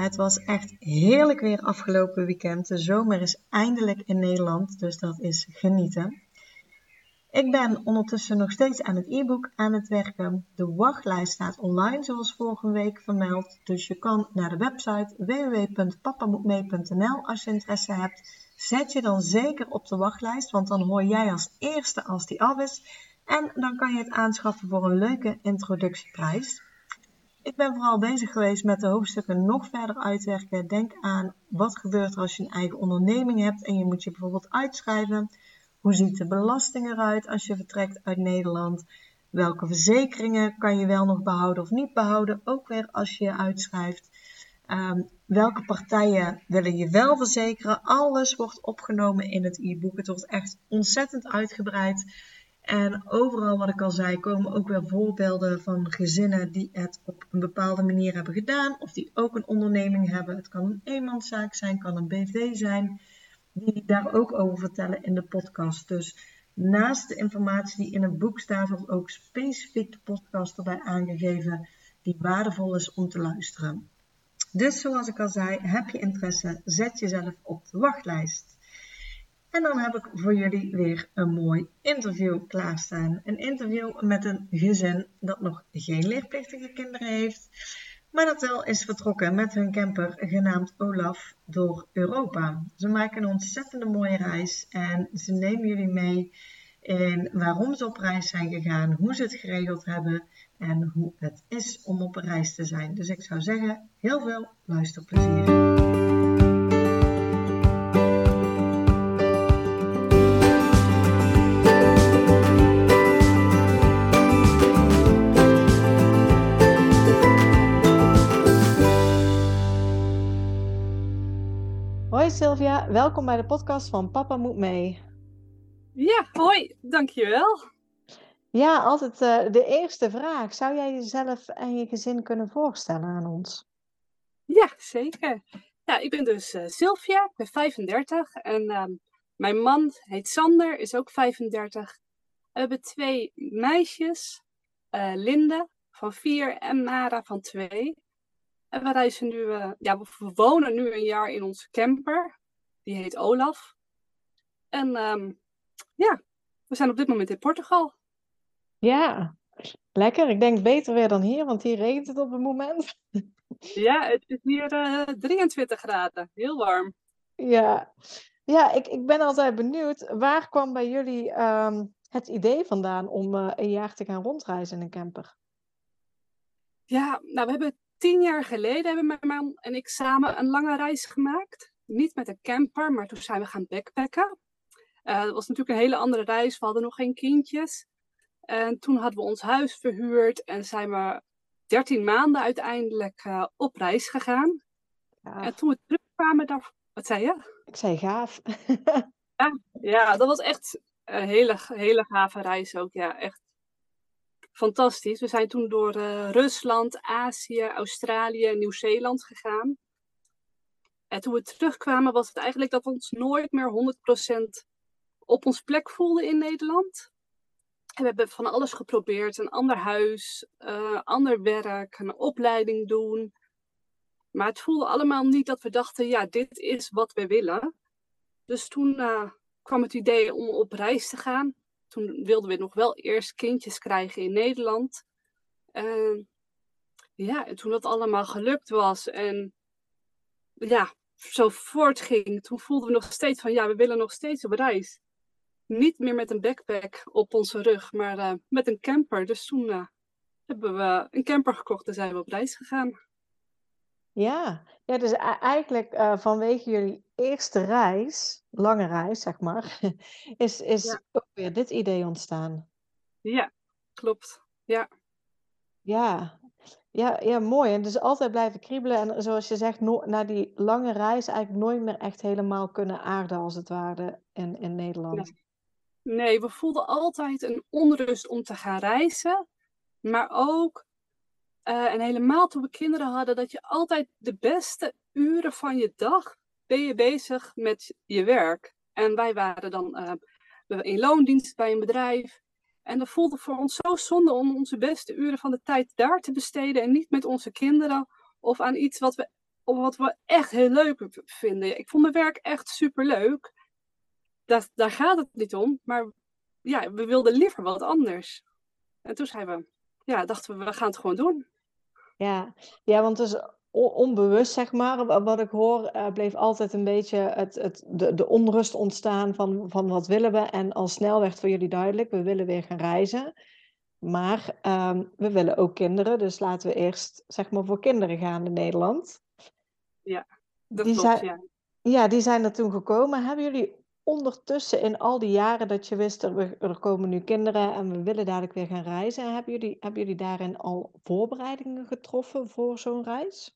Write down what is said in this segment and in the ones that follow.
Het was echt heerlijk weer afgelopen weekend. De zomer is eindelijk in Nederland, dus dat is genieten. Ik ben ondertussen nog steeds aan het e-book aan het werken. De wachtlijst staat online, zoals vorige week vermeld. Dus je kan naar de website www.papamoetmee.nl als je interesse hebt. Zet je dan zeker op de wachtlijst, want dan hoor jij als eerste als die af is. En dan kan je het aanschaffen voor een leuke introductieprijs. Ik ben vooral bezig geweest met de hoofdstukken nog verder uitwerken. Denk aan wat gebeurt er als je een eigen onderneming hebt en je moet je bijvoorbeeld uitschrijven. Hoe ziet de belasting eruit als je vertrekt uit Nederland? Welke verzekeringen kan je wel nog behouden of niet behouden? Ook weer als je je uitschrijft. Um, welke partijen willen je wel verzekeren? Alles wordt opgenomen in het e-book. Het wordt echt ontzettend uitgebreid. En overal, wat ik al zei, komen ook weer voorbeelden van gezinnen die het op een bepaalde manier hebben gedaan. Of die ook een onderneming hebben. Het kan een eenmanszaak zijn, kan een BV zijn. Die daar ook over vertellen in de podcast. Dus naast de informatie die in het boek staat, wordt ook specifiek de podcast erbij aangegeven die waardevol is om te luisteren. Dus zoals ik al zei, heb je interesse, zet jezelf op de wachtlijst. En dan heb ik voor jullie weer een mooi interview klaarstaan. Een interview met een gezin dat nog geen leerplichtige kinderen heeft, maar dat wel is vertrokken met hun camper genaamd Olaf door Europa. Ze maken een ontzettende mooie reis en ze nemen jullie mee in waarom ze op reis zijn gegaan, hoe ze het geregeld hebben en hoe het is om op reis te zijn. Dus ik zou zeggen, heel veel luisterplezier. Hoi Sylvia, welkom bij de podcast van Papa Moet Mee. Ja, hoi, dankjewel. Ja, altijd uh, de eerste vraag. Zou jij jezelf en je gezin kunnen voorstellen aan ons? Ja, zeker. Ja, ik ben dus uh, Sylvia, ik ben 35 en uh, mijn man heet Sander, is ook 35. We hebben twee meisjes, uh, Linde van 4 en Mara van 2. En we reizen nu, uh, ja, we wonen nu een jaar in onze camper. Die heet Olaf. En um, ja, we zijn op dit moment in Portugal. Ja, lekker. Ik denk beter weer dan hier, want hier regent het op het moment. Ja, het is hier uh, 23 graden. Heel warm. Ja, ja ik, ik ben altijd benieuwd. Waar kwam bij jullie um, het idee vandaan om uh, een jaar te gaan rondreizen in een camper? Ja, nou, we hebben tien jaar geleden hebben mijn man en ik samen een lange reis gemaakt. Niet met een camper, maar toen zijn we gaan backpacken. Uh, dat was natuurlijk een hele andere reis. We hadden nog geen kindjes. En toen hadden we ons huis verhuurd en zijn we 13 maanden uiteindelijk uh, op reis gegaan. Ja. En toen we terugkwamen, daar... wat zei je? Ik zei gaaf. ja, ja, dat was echt een hele, hele gave reis ook. Ja, echt fantastisch. We zijn toen door uh, Rusland, Azië, Australië, Nieuw-Zeeland gegaan. En toen we terugkwamen was het eigenlijk dat we ons nooit meer 100% op ons plek voelden in Nederland. En we hebben van alles geprobeerd. Een ander huis, uh, ander werk, een opleiding doen. Maar het voelde allemaal niet dat we dachten, ja, dit is wat we willen. Dus toen uh, kwam het idee om op reis te gaan toen wilden we nog wel eerst kindjes krijgen in Nederland. Uh, ja, en toen dat allemaal gelukt was en ja, zo voortging, toen voelden we nog steeds van ja, we willen nog steeds op reis. Niet meer met een backpack op onze rug, maar uh, met een camper. Dus toen uh, hebben we een camper gekocht en zijn we op reis gegaan. Ja, ja dus eigenlijk uh, vanwege jullie eerste reis, lange reis zeg maar, is, is ja. ook weer dit idee ontstaan. Ja, klopt. Ja. Ja. Ja, ja, mooi. En dus altijd blijven kriebelen. En zoals je zegt, no na die lange reis eigenlijk nooit meer echt helemaal kunnen aarden, als het ware, in, in Nederland. Nee. Nee, we voelden altijd een onrust om te gaan reizen. Maar ook, uh, en helemaal toen we kinderen hadden, dat je altijd de beste uren van je dag ben je bezig met je werk. En wij waren dan uh, in loondienst bij een bedrijf. En dat voelde voor ons zo zonde om onze beste uren van de tijd daar te besteden en niet met onze kinderen of aan iets wat we, wat we echt heel leuk vinden. Ik vond mijn werk echt super leuk. Daar, gaat het niet om, maar ja, we wilden liever wat anders. En toen zeiden we, ja, dachten we, we gaan het gewoon doen. Ja, ja want dus onbewust, zeg maar, wat ik hoor, uh, bleef altijd een beetje het, het, de, de onrust ontstaan van, van wat willen we. En al snel werd voor jullie duidelijk, we willen weer gaan reizen. Maar um, we willen ook kinderen, dus laten we eerst zeg maar voor kinderen gaan in Nederland. Ja, dat die klopt, zijn, ja. Ja, die zijn er toen gekomen. Hebben jullie ondertussen in al die jaren dat je wist, er, er komen nu kinderen en we willen dadelijk weer gaan reizen, hebben jullie, hebben jullie daarin al voorbereidingen getroffen voor zo'n reis?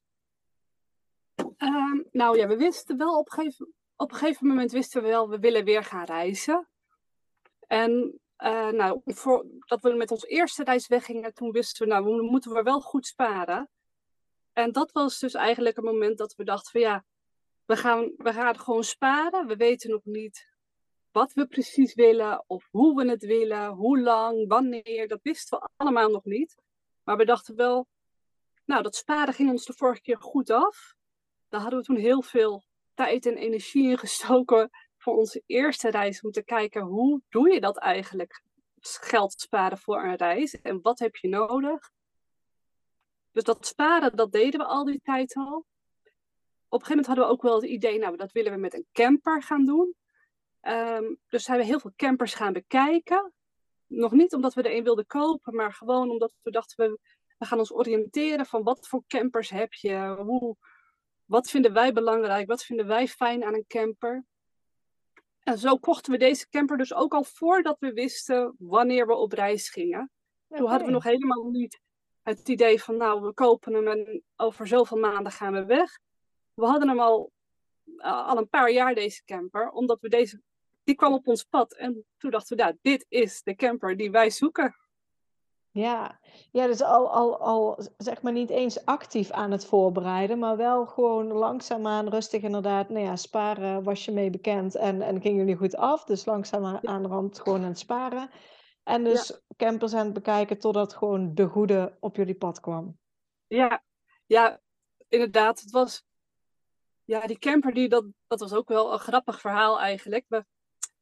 Um, nou ja, we wisten wel op een, gegeven, op gegeven moment wisten we wel, we willen weer gaan reizen. En uh, nou, voor, dat we met ons eerste reis weggingen, toen wisten we, nou, we moeten we wel goed sparen. En dat was dus eigenlijk een moment dat we dachten van ja, we gaan, we gaan gewoon sparen. We weten nog niet wat we precies willen of hoe we het willen, hoe lang, wanneer. Dat wisten we allemaal nog niet. Maar we dachten wel, nou, dat sparen ging ons de vorige keer goed af. Daar hadden we toen heel veel tijd en energie in gestoken voor onze eerste reis. Om te kijken, hoe doe je dat eigenlijk? Geld sparen voor een reis en wat heb je nodig? Dus dat sparen, dat deden we al die tijd al. Op een gegeven moment hadden we ook wel het idee, nou, dat willen we met een camper gaan doen. Um, dus zijn we heel veel campers gaan bekijken. Nog niet omdat we er een wilden kopen, maar gewoon omdat we dachten, we, we gaan ons oriënteren van wat voor campers heb je? Hoe, wat vinden wij belangrijk? Wat vinden wij fijn aan een camper? En zo kochten we deze camper dus ook al voordat we wisten wanneer we op reis gingen. Toen hadden we nog helemaal niet het idee van, nou, we kopen hem en over zoveel maanden gaan we weg. We hadden hem al, uh, al een paar jaar, deze camper, omdat we deze, die kwam op ons pad. En toen dachten we, nou, dit is de camper die wij zoeken. Ja, ja dus al, al, al zeg maar niet eens actief aan het voorbereiden, maar wel gewoon langzaamaan, rustig inderdaad. Nou ja, sparen was je mee bekend en, en ging jullie goed af. Dus langzaam aan de rand gewoon aan het sparen. En dus campers aan het bekijken totdat gewoon de goede op jullie pad kwam. Ja, ja inderdaad. Het was, ja, die camper, die, dat, dat was ook wel een grappig verhaal eigenlijk. We,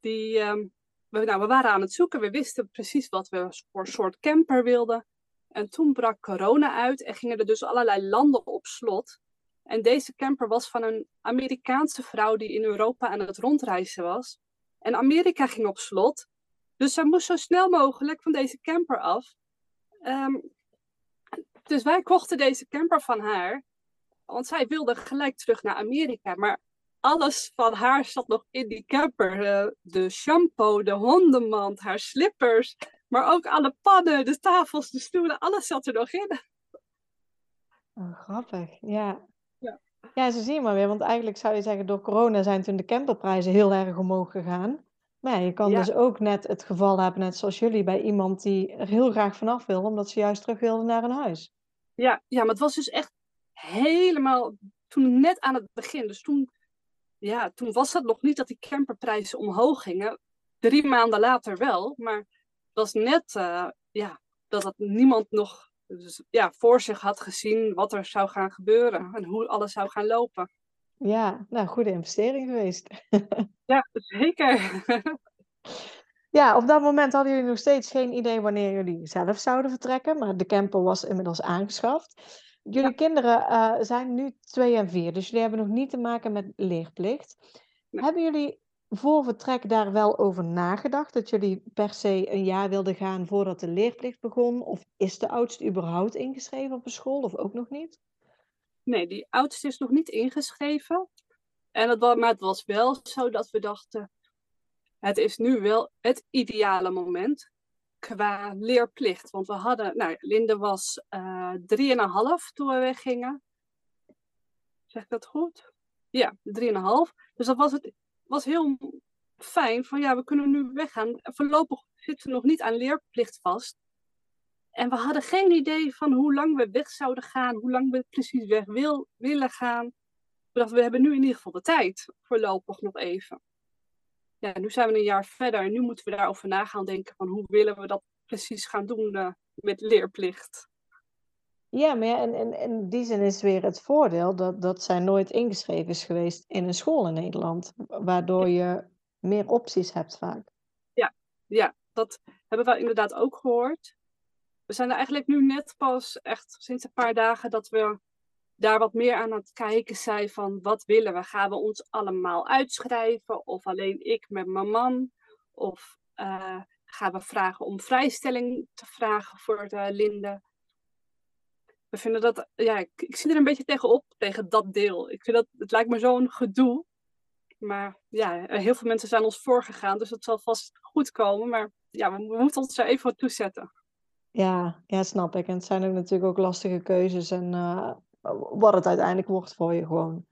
die, um, we, nou, we waren aan het zoeken, we wisten precies wat we voor soort camper wilden. En toen brak corona uit en gingen er dus allerlei landen op slot. En deze camper was van een Amerikaanse vrouw die in Europa aan het rondreizen was. En Amerika ging op slot. Dus zij moest zo snel mogelijk van deze camper af. Um, dus wij kochten deze camper van haar. Want zij wilde gelijk terug naar Amerika. Maar alles van haar zat nog in die camper. Uh, de shampoo, de hondenmand, haar slippers. Maar ook alle pannen, de tafels, de stoelen. Alles zat er nog in. Oh, grappig, ja. ja. Ja, zo zie je maar weer. Want eigenlijk zou je zeggen, door corona zijn toen de camperprijzen heel erg omhoog gegaan. Maar ja, je kan dus ook net het geval hebben, net zoals jullie, bij iemand die er heel graag vanaf wil, omdat ze juist terug wilde naar een huis. Ja, ja, maar het was dus echt helemaal toen net aan het begin. Dus toen, ja, toen was het nog niet dat die camperprijzen omhoog gingen. Drie maanden later wel, maar het was net uh, ja, dat het niemand nog dus, ja, voor zich had gezien wat er zou gaan gebeuren en hoe alles zou gaan lopen. Ja, nou, goede investering geweest. ja, zeker. ja, op dat moment hadden jullie nog steeds geen idee wanneer jullie zelf zouden vertrekken, maar de camper was inmiddels aangeschaft. Jullie kinderen uh, zijn nu twee en vier, dus jullie hebben nog niet te maken met leerplicht. Hebben jullie voor vertrek daar wel over nagedacht? Dat jullie per se een jaar wilden gaan voordat de leerplicht begon? Of is de oudste überhaupt ingeschreven op een school of ook nog niet? Nee, die oudste is nog niet ingeschreven. En was, maar het was wel zo dat we dachten, het is nu wel het ideale moment qua leerplicht. Want we hadden, nou, Linde was uh, drieënhalf toen we weggingen. Zeg ik dat goed? Ja, drieënhalf. Dus dat was het was heel fijn van ja, we kunnen nu weggaan. Voorlopig zitten we nog niet aan leerplicht vast. En we hadden geen idee van hoe lang we weg zouden gaan, hoe lang we precies weg wil, willen gaan. Dachten, we hebben nu in ieder geval de tijd, voorlopig nog even. Ja, nu zijn we een jaar verder en nu moeten we daarover na gaan denken van hoe willen we dat precies gaan doen uh, met leerplicht. Ja, maar ja, en, en, in die zin is weer het voordeel dat, dat zij nooit ingeschreven is geweest in een school in Nederland. Waardoor je meer opties hebt vaak. Ja, ja, dat hebben we inderdaad ook gehoord. We zijn er eigenlijk nu net pas echt sinds een paar dagen dat we daar wat meer aan het kijken zijn van wat willen we? Gaan we ons allemaal uitschrijven of alleen ik met mijn man? Of uh, gaan we vragen om vrijstelling te vragen voor de Linde? we vinden dat, ja, ik, zie er een beetje tegenop, tegen dat deel. Ik vind dat, het lijkt me zo'n gedoe. Maar ja, heel veel mensen zijn ons voorgegaan, dus het zal vast goed komen. Maar ja, we, moeten ons er even wat toezetten. Ja, ja, snap ik. En het zijn ook natuurlijk ook lastige keuzes en uh, wat het uiteindelijk wordt voor je gewoon.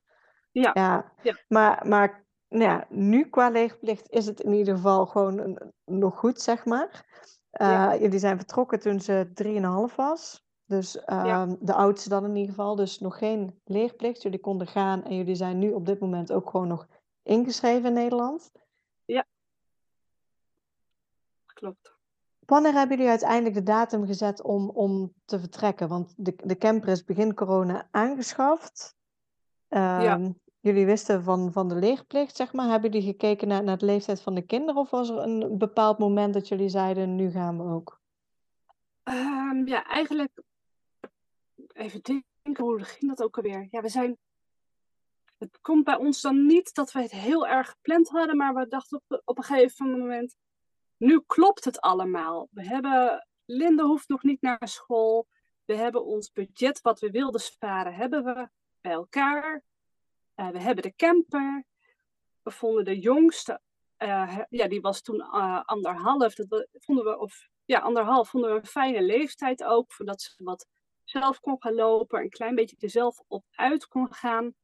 Ja. ja. ja. Maar, maar nou ja, nu qua leegplicht is het in ieder geval gewoon nog goed, zeg maar. Uh, ja. Jullie zijn vertrokken toen ze 3,5 was. Dus uh, de oudste dan in ieder geval. Dus nog geen leerplicht. Jullie konden gaan en jullie zijn nu op dit moment ook gewoon nog ingeschreven in Nederland. Ja. Klopt. Wanneer hebben jullie uiteindelijk de datum gezet om, om te vertrekken? Want de, de camper is begin corona aangeschaft. ja. Ehm, jullie wisten van, van de leerplicht, zeg maar. Hebben jullie gekeken naar, naar de leeftijd van de kinderen? Of was er een bepaald moment dat jullie zeiden, nu gaan we ook? Um, ja, eigenlijk even denken, hoe ging dat ook alweer? Ja, we zijn. Het komt bij ons dan niet dat we het heel erg gepland hadden, maar we dachten op, op een gegeven moment. Nu klopt het allemaal. We hebben. Linde hoeft nog niet naar school. We hebben ons budget wat we wilden sparen, hebben we bij elkaar. Uh, we hebben de camper. We vonden de jongste, uh, ja, die was toen uh, anderhalf. Dat vonden we, of ja, anderhalf vonden we een fijne leeftijd ook, voordat ze wat zelf kon gaan lopen, een klein beetje er zelf op uit kon gaan.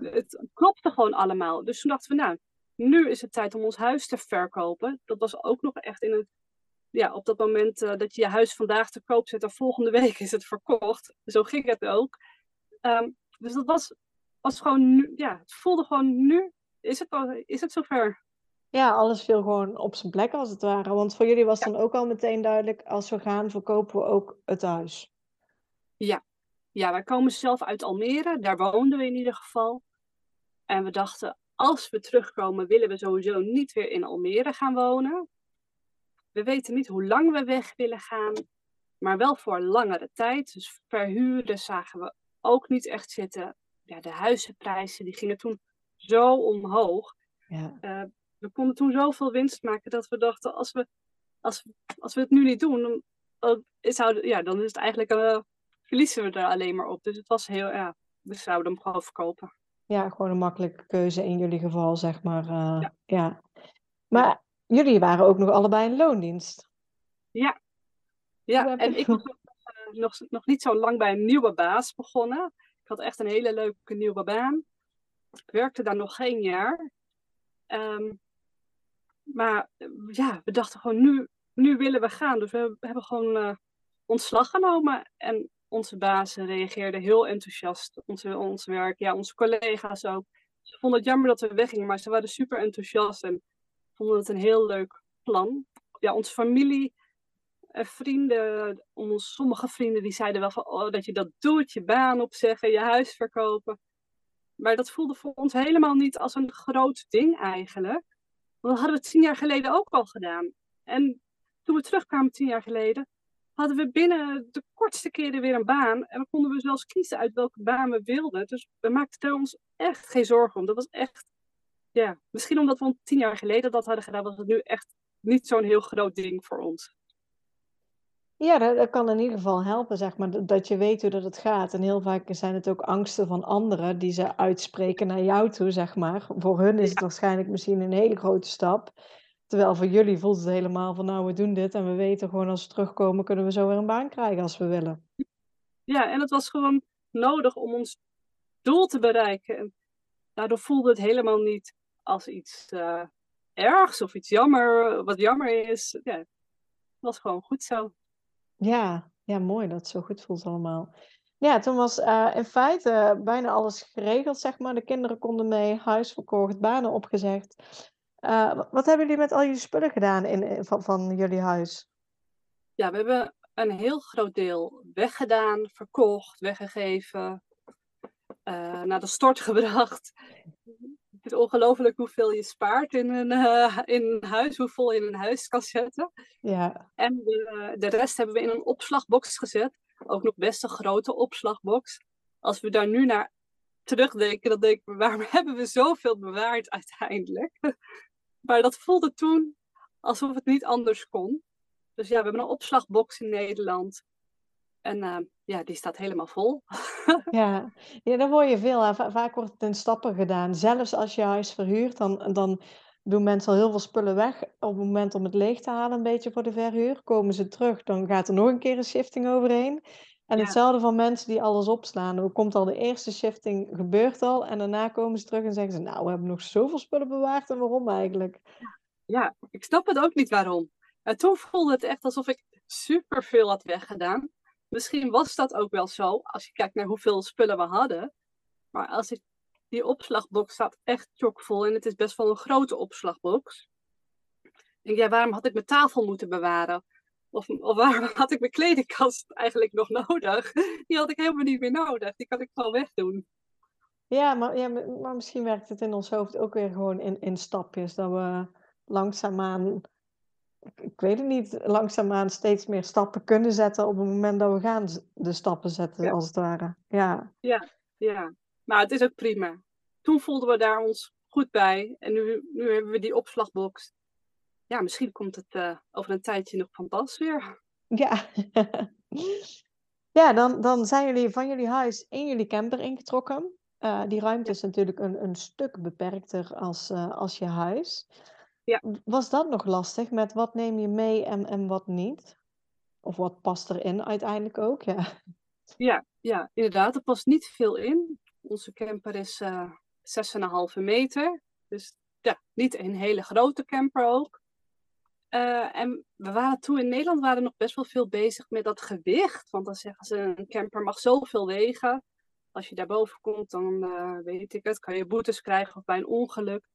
Het klopte gewoon allemaal. Dus toen dachten we, nou, nu is het tijd om ons huis te verkopen. Dat was ook nog echt in een, ja, op dat moment uh, dat je je huis vandaag te koop zet en volgende week is het verkocht. Zo ging het ook. Um, dus dat was, was gewoon, nu, ja, het voelde gewoon nu, is het, is het zover. Ja, alles viel gewoon op zijn plek als het ware. Want voor jullie was ja. dan ook al meteen duidelijk, als we gaan, verkopen we ook het huis. Ja. ja, wij komen zelf uit Almere. Daar woonden we in ieder geval. En we dachten, als we terugkomen, willen we sowieso niet weer in Almere gaan wonen. We weten niet hoe lang we weg willen gaan, maar wel voor langere tijd. Dus verhuren zagen we ook niet echt zitten. Ja, de huizenprijzen die gingen toen zo omhoog. Ja. Uh, we konden toen zoveel winst maken dat we dachten, als we, als, als we het nu niet doen, dan, ja, dan is het eigenlijk een verliezen we er alleen maar op. Dus het was heel, ja, we zouden hem gewoon verkopen. Ja, gewoon een makkelijke keuze in jullie geval, zeg maar. Uh, ja. ja. Maar jullie waren ook nog allebei in loondienst. Ja, ja. en ik was nog, uh, nog, nog niet zo lang bij een nieuwe baas begonnen. Ik had echt een hele leuke nieuwe baan. Ik werkte daar nog geen jaar. Um, maar ja, we dachten gewoon, nu, nu willen we gaan. Dus we hebben gewoon uh, ontslag genomen. En onze baas reageerde heel enthousiast. Onze, ons werk, ja, onze collega's ook. Ze vonden het jammer dat we weggingen, maar ze waren super enthousiast en vonden het een heel leuk plan. Ja, onze familie en vrienden, sommige vrienden die zeiden wel van, oh, dat je dat doet, je baan opzeggen, je huis verkopen. Maar dat voelde voor ons helemaal niet als een groot ding eigenlijk. Dat hadden we tien jaar geleden ook al gedaan. En toen we terugkwamen tien jaar geleden, hadden we binnen de kortste keren weer een baan. En dan konden we zelfs kiezen uit welke baan we wilden. Dus we maakten er ons echt geen zorgen om. Dat was echt, ja, misschien omdat we tien jaar geleden dat hadden gedaan, was het nu echt niet zo'n heel groot ding voor ons. Ja, dat, dat, kan in ieder geval helpen, zeg maar, dat je weet hoe dat het gaat. En heel vaak zijn het ook angsten van anderen die ze uitspreken naar jou toe, zeg maar. Voor hun is het waarschijnlijk misschien een hele grote stap. Terwijl voor jullie voelt het helemaal van nou, we doen dit en we weten gewoon als we terugkomen kunnen we zo weer een baan krijgen als we willen. Ja, en het was gewoon nodig om ons doel te bereiken. En daardoor voelde het helemaal niet als iets uh, ergs of iets jammer, wat jammer is. Ja, het was gewoon goed zo. Ja, ja, mooi dat het zo goed voelt allemaal. Ja, toen was uh, in feite bijna alles geregeld, zeg maar. De kinderen konden mee, huis verkocht, banen opgezegd. Uh, wat hebben jullie met al jullie spullen gedaan in, van, van jullie huis? Ja, we hebben een heel groot deel weggedaan, verkocht, weggegeven, uh, naar de stort gebracht. Het is ongelooflijk hoeveel je spaart in een, uh, in een huis, hoeveel je in een huis kan zetten. Ja. En de, de rest hebben we in een opslagbox gezet. Ook nog best een grote opslagbox. Als we daar nu naar terugdenken, dan denk ik, waarom hebben we zoveel bewaard uiteindelijk? Maar dat voelde toen alsof het niet anders kon. Dus ja, we hebben een opslagbox in Nederland. En uh, ja, die staat helemaal vol. ja. ja, daar hoor je veel. Vaak wordt het in stappen gedaan. Zelfs als je huis verhuurt, dan, dan doen mensen al heel veel spullen weg. Op het moment om het leeg te halen, een beetje voor de verhuur. Komen ze terug, dan gaat er nog een keer een shifting overheen. En Ja. hetzelfde van mensen die alles opslaan. Dan komt al de eerste shifting, gebeurt al. En daarna komen ze terug en zeggen ze... Nou, we hebben nog zoveel spullen bewaard. En waarom eigenlijk? Ja, ik snap het ook niet waarom. En toen voelde het echt alsof ik superveel had weggedaan. Misschien was dat ook wel zo, als je kijkt naar hoeveel spullen we hadden. Maar als ik, die opslagbox staat echt chockvol en het is best wel een grote opslagbox. Ik denk, ja, waarom had ik mijn tafel moeten bewaren? Of, of waarom had ik mijn kledingkast eigenlijk nog nodig? Die had ik helemaal niet meer nodig. Die kan ik gewoon wegdoen. Ja, maar, ja, maar misschien werkt het in ons hoofd ook weer gewoon in, in stapjes. Dat we langzaamaan, ik, ik weet het niet, langzaamaan steeds meer stappen kunnen zetten op het moment dat we gaan de stappen zetten, Ja. als het ware. Ja, Ja, maar het is ook prima. Toen voelden we daar ons goed bij. En nu, nu hebben we die opslagbox. Ja, misschien komt het eh, over een tijdje nog van pas weer. ja. ja, dan, dan zijn jullie van jullie huis in jullie camper ingetrokken. Eh, die ruimte is natuurlijk een, een stuk beperkter als, eh, als je huis. Ja. Was dat nog lastig met wat neem je mee en, en wat niet? Of wat past erin uiteindelijk ook? Ja. Ja, ja, inderdaad. Er past niet veel in. Onze camper is eh 6,5 meter. Dus ja, niet een hele grote camper ook. Eh, en we waren toen in Nederland waren nog best wel veel bezig met dat gewicht. Want dan zeggen ze, een camper mag zoveel wegen. Als je daarboven komt, dan eh, weet ik het, kan je boetes krijgen of bij een ongeluk.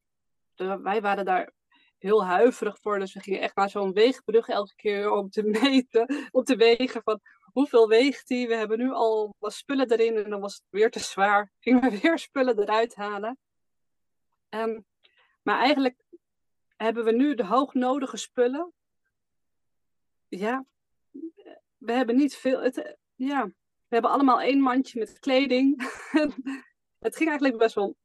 Dus wij waren daar heel huiverig voor. Dus we gingen echt naar zo'n weegbrug elke keer om te meten, om te wegen van hoeveel weegt die? We hebben nu al wat spullen erin en dan was het weer te zwaar. Gingen we weer spullen eruit halen. Ehm, maar eigenlijk hebben we nu de hoognodige spullen. Ja, we hebben niet veel. Het, eh, ja, we hebben allemaal één mandje met kleding. het ging eigenlijk best wel.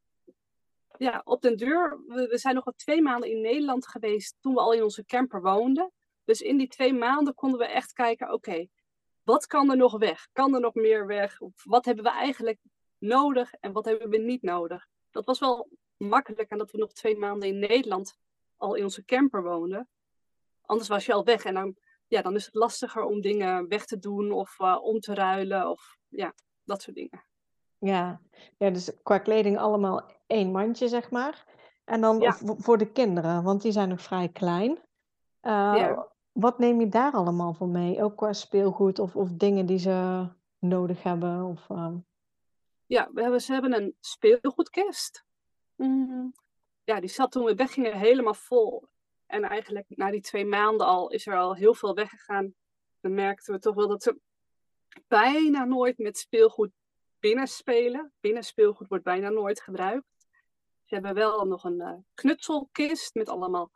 Ja, op den deur. We, zijn nog wel twee maanden in Nederland geweest toen we al in onze camper woonden. Dus in die twee maanden konden we echt kijken: oké, wat kan er nog weg? Kan er nog meer weg? Wat hebben we eigenlijk nodig en wat hebben we niet nodig? Dat was wel makkelijk en dat we nog twee maanden in Nederland al in onze camper woonden. Anders was je al weg en dan, ja, dan is het lastiger om dingen weg te doen of eh, om te ruilen of ja, dat soort dingen. Ja. ja, dus qua kleding allemaal één mandje, zeg maar. En dan Ja. voor de kinderen, want die zijn nog vrij klein. Eh, Ja. Wat neem je daar allemaal voor mee? Ook qua speelgoed of, of dingen die ze nodig hebben? Of, ehm, Ja, we hebben, ze hebben een speelgoedkist. Mm, Ja, die zat toen we weggingen helemaal vol. En eigenlijk na die twee maanden al is er al heel veel weggegaan. Dan merkten we toch wel dat ze bijna nooit met speelgoed binnen spelen. Binnen speelgoed wordt bijna nooit gebruikt. Ze hebben wel nog een eh, knutselkist met allemaal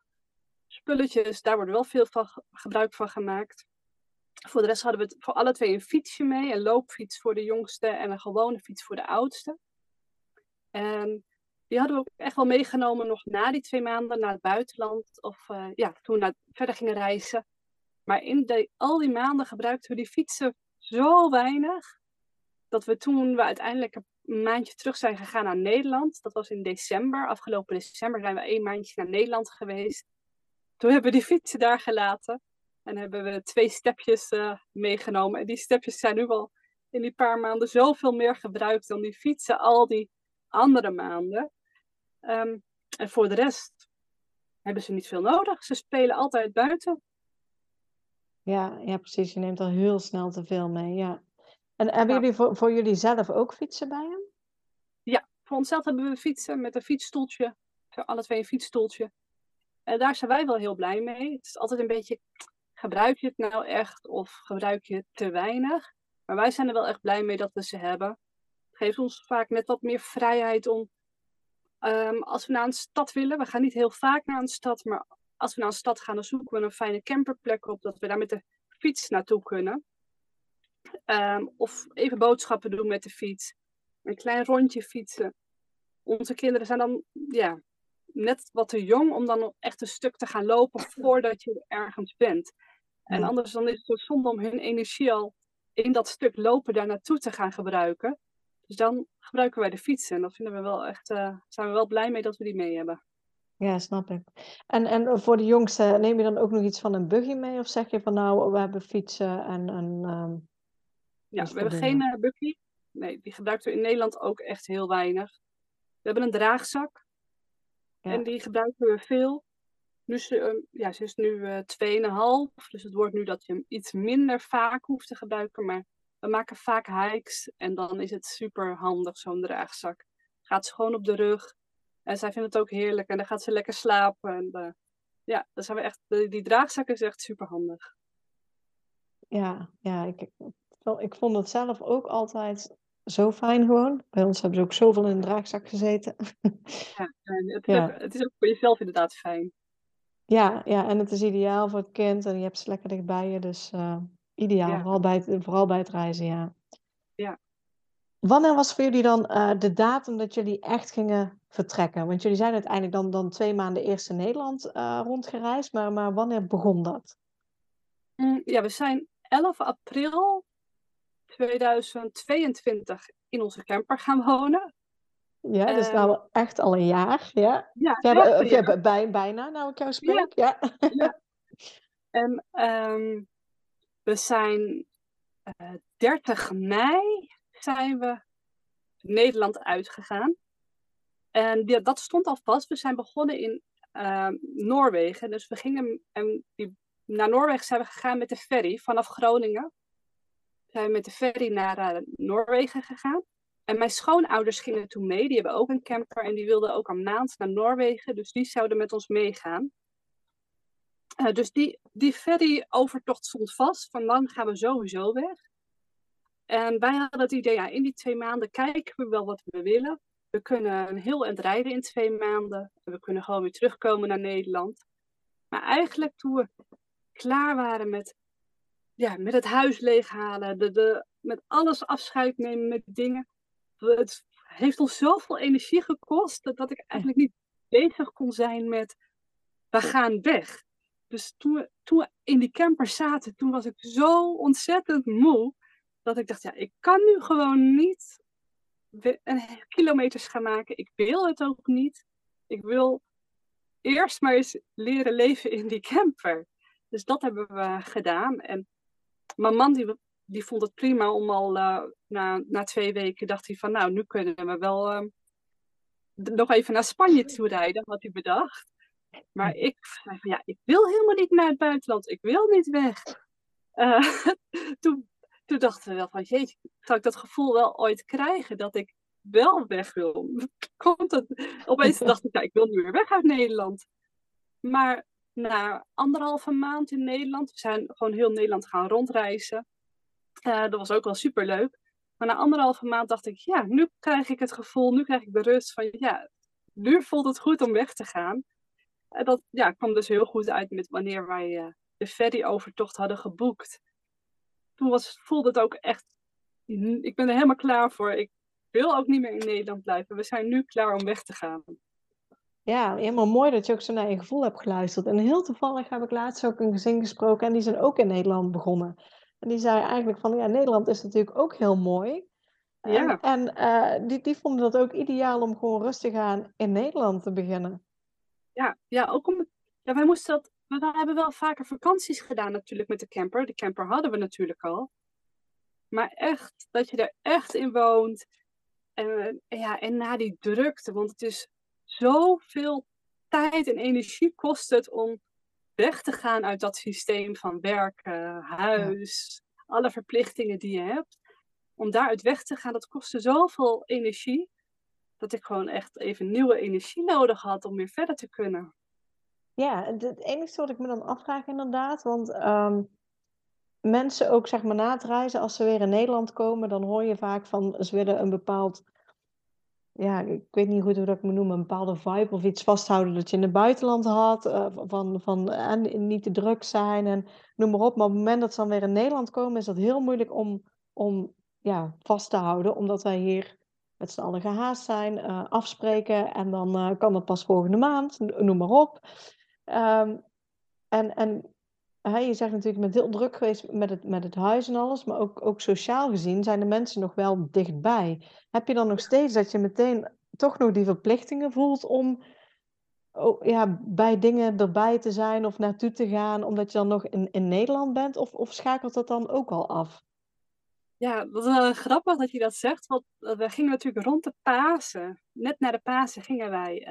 spulletjes. Daar wordt wel veel van, ge- gebruik van gemaakt. Voor de rest hadden we voor alle twee een fietsje mee. Een loopfiets voor de jongste en een gewone fiets voor de oudste. En die hadden we ook echt wel meegenomen nog na die twee maanden naar het buitenland. Of eh, ja, toen we verder gingen reizen. Maar in al die maanden gebruikten we die fietsen zo weinig. Dat we toen we uiteindelijk een maandje terug zijn gegaan naar Nederland. Dat was in december. Afgelopen december zijn we één maandje naar Nederland geweest. Toen hebben we die fietsen daar gelaten. En hebben we twee stepjes eh, meegenomen. En die stepjes zijn nu al in die paar maanden zoveel meer gebruikt dan die fietsen al die andere maanden. Ehm, en voor de rest, hebben ze niet veel nodig. Ze spelen altijd buiten. Ja, ja, precies. Je neemt al heel snel te veel mee. Ja. En hebben Ja. jullie voor, voor jullie zelf ook fietsen bij hem? Voor onszelf hebben we fietsen met een fietsstoeltje. Alle twee een fietsstoeltje. En daar zijn wij wel heel blij mee. Het is altijd een beetje, gebruik je het nou echt of gebruik je het te weinig? Maar wij zijn er wel echt blij mee dat we ze hebben. Het geeft ons vaak net wat meer vrijheid om, ehm, als we naar een stad willen, we gaan niet heel vaak naar een stad, maar als we naar een stad gaan, dan zoeken we een fijne camperplek op, dat we daar met de fiets naartoe kunnen. Ehm, of even boodschappen doen met de fiets. Een klein rondje fietsen. Onze kinderen zijn dan ja, net wat te jong om dan echt een stuk te gaan lopen voordat je ergens bent. En anders dan is het zo zonde om hun energie al in dat stuk lopen daar naartoe te gaan gebruiken. Dus dan gebruiken wij de fiets. En dat vinden we wel echt, eh, zijn we wel blij mee dat we die mee hebben. Ja, snap ik. En, en voor de jongste, neem je dan ook nog iets van een buggy mee? Of zeg je van nou, we hebben fietsen en... en ehm, Ja, Dus we hebben geen uh, buggy. Nee, die gebruiken we in Nederland ook echt heel weinig. We hebben een draagzak. Ja. En die gebruiken we veel. Nu ze, eh, ja, ze is nu eh 2,5. Dus het wordt nu dat je hem iets minder vaak hoeft te gebruiken. Maar we maken vaak hikes. En dan is het super handig, zo'n draagzak. Gaat ze gewoon op de rug. En zij vindt het ook heerlijk. En dan gaat ze lekker slapen. En, eh, ja, dan zijn we echt, die, die draagzak is echt super handig. Ja, ja ik, ik vond het zelf ook altijd zo fijn gewoon. Bij ons hebben ze ook zoveel in de draagzak gezeten. Ja, en het, is Ja. ook, het is ook voor jezelf inderdaad fijn. Ja, ja, en het is ideaal voor het kind en je hebt ze lekker dichtbij je, dus eh, ideaal, Ja. vooral bij het, vooral bij het reizen, ja. Ja. Wanneer was voor jullie dan eh, de datum dat jullie echt gingen vertrekken? Want jullie zijn uiteindelijk dan, dan twee maanden eerst in Nederland eh, rondgereisd, maar, maar wanneer begon dat? Mm, Ja, we zijn 11 april 2022 in onze camper gaan wonen. Ja, dus Ehm, nou echt al een jaar, ja? Ja, echt eh, bijna, nou ik jou spreek, ja. En ehm, we zijn eh 30 mei zijn we Nederland uitgegaan. En die- dat stond al vast. We zijn begonnen in ehm, Noorwegen. Dus we gingen en die, naar Noorwegen zijn we gegaan met de ferry vanaf Groningen. Zijn we met de ferry naar eh, Noorwegen gegaan. En mijn schoonouders gingen toen mee. Die hebben ook een camper en die wilden ook een maand naar Noorwegen. Dus die zouden met ons meegaan. Eh, dus die, ferry-overtocht stond vast. Van dan gaan we sowieso weg. En wij hadden het idee, ja, in die twee maanden kijken we wel wat we willen. We kunnen een heel eind rijden in twee maanden. En we kunnen gewoon weer terugkomen naar Nederland. Maar eigenlijk toen we klaar waren met, ja, met het huis leeghalen, de, de, met alles afscheid nemen met dingen. Het heeft ons zoveel energie gekost dat, dat ik eigenlijk niet bezig kon zijn met, we gaan weg. Dus toen we, toen we in die camper zaten, toen was ik zo ontzettend moe. Dat ik dacht, ja, ik kan nu gewoon niet een kilometers gaan maken. Ik wil het ook niet. Ik wil eerst maar eens leren leven in die camper. Dus dat hebben we gedaan. En mijn man die, die vond het prima om al eh, na, na twee weken dacht hij van nou, nu kunnen we wel eh, d- nog even naar Spanje toe rijden, had hij bedacht. Maar ik zei van ja, ik wil helemaal niet naar het buitenland. Ik wil niet weg. Eh, toen, toen dachten we wel van jeetje, zou ik dat gevoel wel ooit krijgen dat ik wel weg wil? Komt het? Opeens dacht ik, ja, ik wil nu weer weg uit Nederland. Maar na anderhalve maand in Nederland, we zijn gewoon heel Nederland gaan rondreizen. Eh, dat was ook wel super leuk. Maar na anderhalve maand dacht ik, ja, nu krijg ik het gevoel, nu krijg ik de rust van, ja, nu voelt het goed om weg te gaan. En dat ja, kwam dus heel goed uit met wanneer wij eh, de ferry-overtocht hadden geboekt. Toen was, voelde het ook echt, ik ben er helemaal klaar voor. Ik wil ook niet meer in Nederland blijven. We zijn nu klaar om weg te gaan. Ja, helemaal mooi dat je ook zo naar je gevoel hebt geluisterd. En heel toevallig heb ik laatst ook een gezin gesproken en die zijn ook in Nederland begonnen. En die zei eigenlijk van, ja, Nederland is natuurlijk ook heel mooi. Ja. en eh, die, die vonden dat ook ideaal om gewoon rustig aan in Nederland te beginnen. Ja, ja ook om. Ja, wij moesten dat. We hebben wel vaker vakanties gedaan, natuurlijk, met de camper. De camper hadden we natuurlijk al. Maar echt, dat je er echt in woont. En, en ja, en na die drukte, want het is zoveel tijd en energie kost het om weg te gaan uit dat systeem van werken, huis, alle verplichtingen die je hebt. Om daaruit weg te gaan, dat kostte zoveel energie. Dat ik gewoon echt even nieuwe energie nodig had om weer verder te kunnen. Ja, het enige wat ik me dan afvraag inderdaad, want ehm, mensen ook zeg maar na het reizen, als ze weer in Nederland komen, dan hoor je vaak van ze willen een bepaald, ja, ik weet niet goed hoe dat ik me noem, een bepaalde vibe of iets vasthouden dat je in het buitenland had, uh, van, van en niet te druk zijn en noem maar op. Maar op het moment dat ze dan weer in Nederland komen, is dat heel moeilijk om, om ja, vast te houden, omdat wij hier met z'n allen gehaast zijn, uh, afspreken en dan uh, kan dat pas volgende maand, noem maar op. Um, en, en je zegt natuurlijk, bent heel druk geweest met het, met het huis en alles, maar ook, ook sociaal gezien zijn de mensen nog wel dichtbij. Heb je dan nog steeds dat je meteen toch nog die verplichtingen voelt om oh, ja, bij dingen erbij te zijn of naartoe te gaan, omdat je dan nog in, in Nederland bent? Of, of schakelt dat dan ook al af? Ja, dat is wel grappig dat je dat zegt, want eh, we gingen natuurlijk rond de Pasen. Net na de Pasen gingen wij,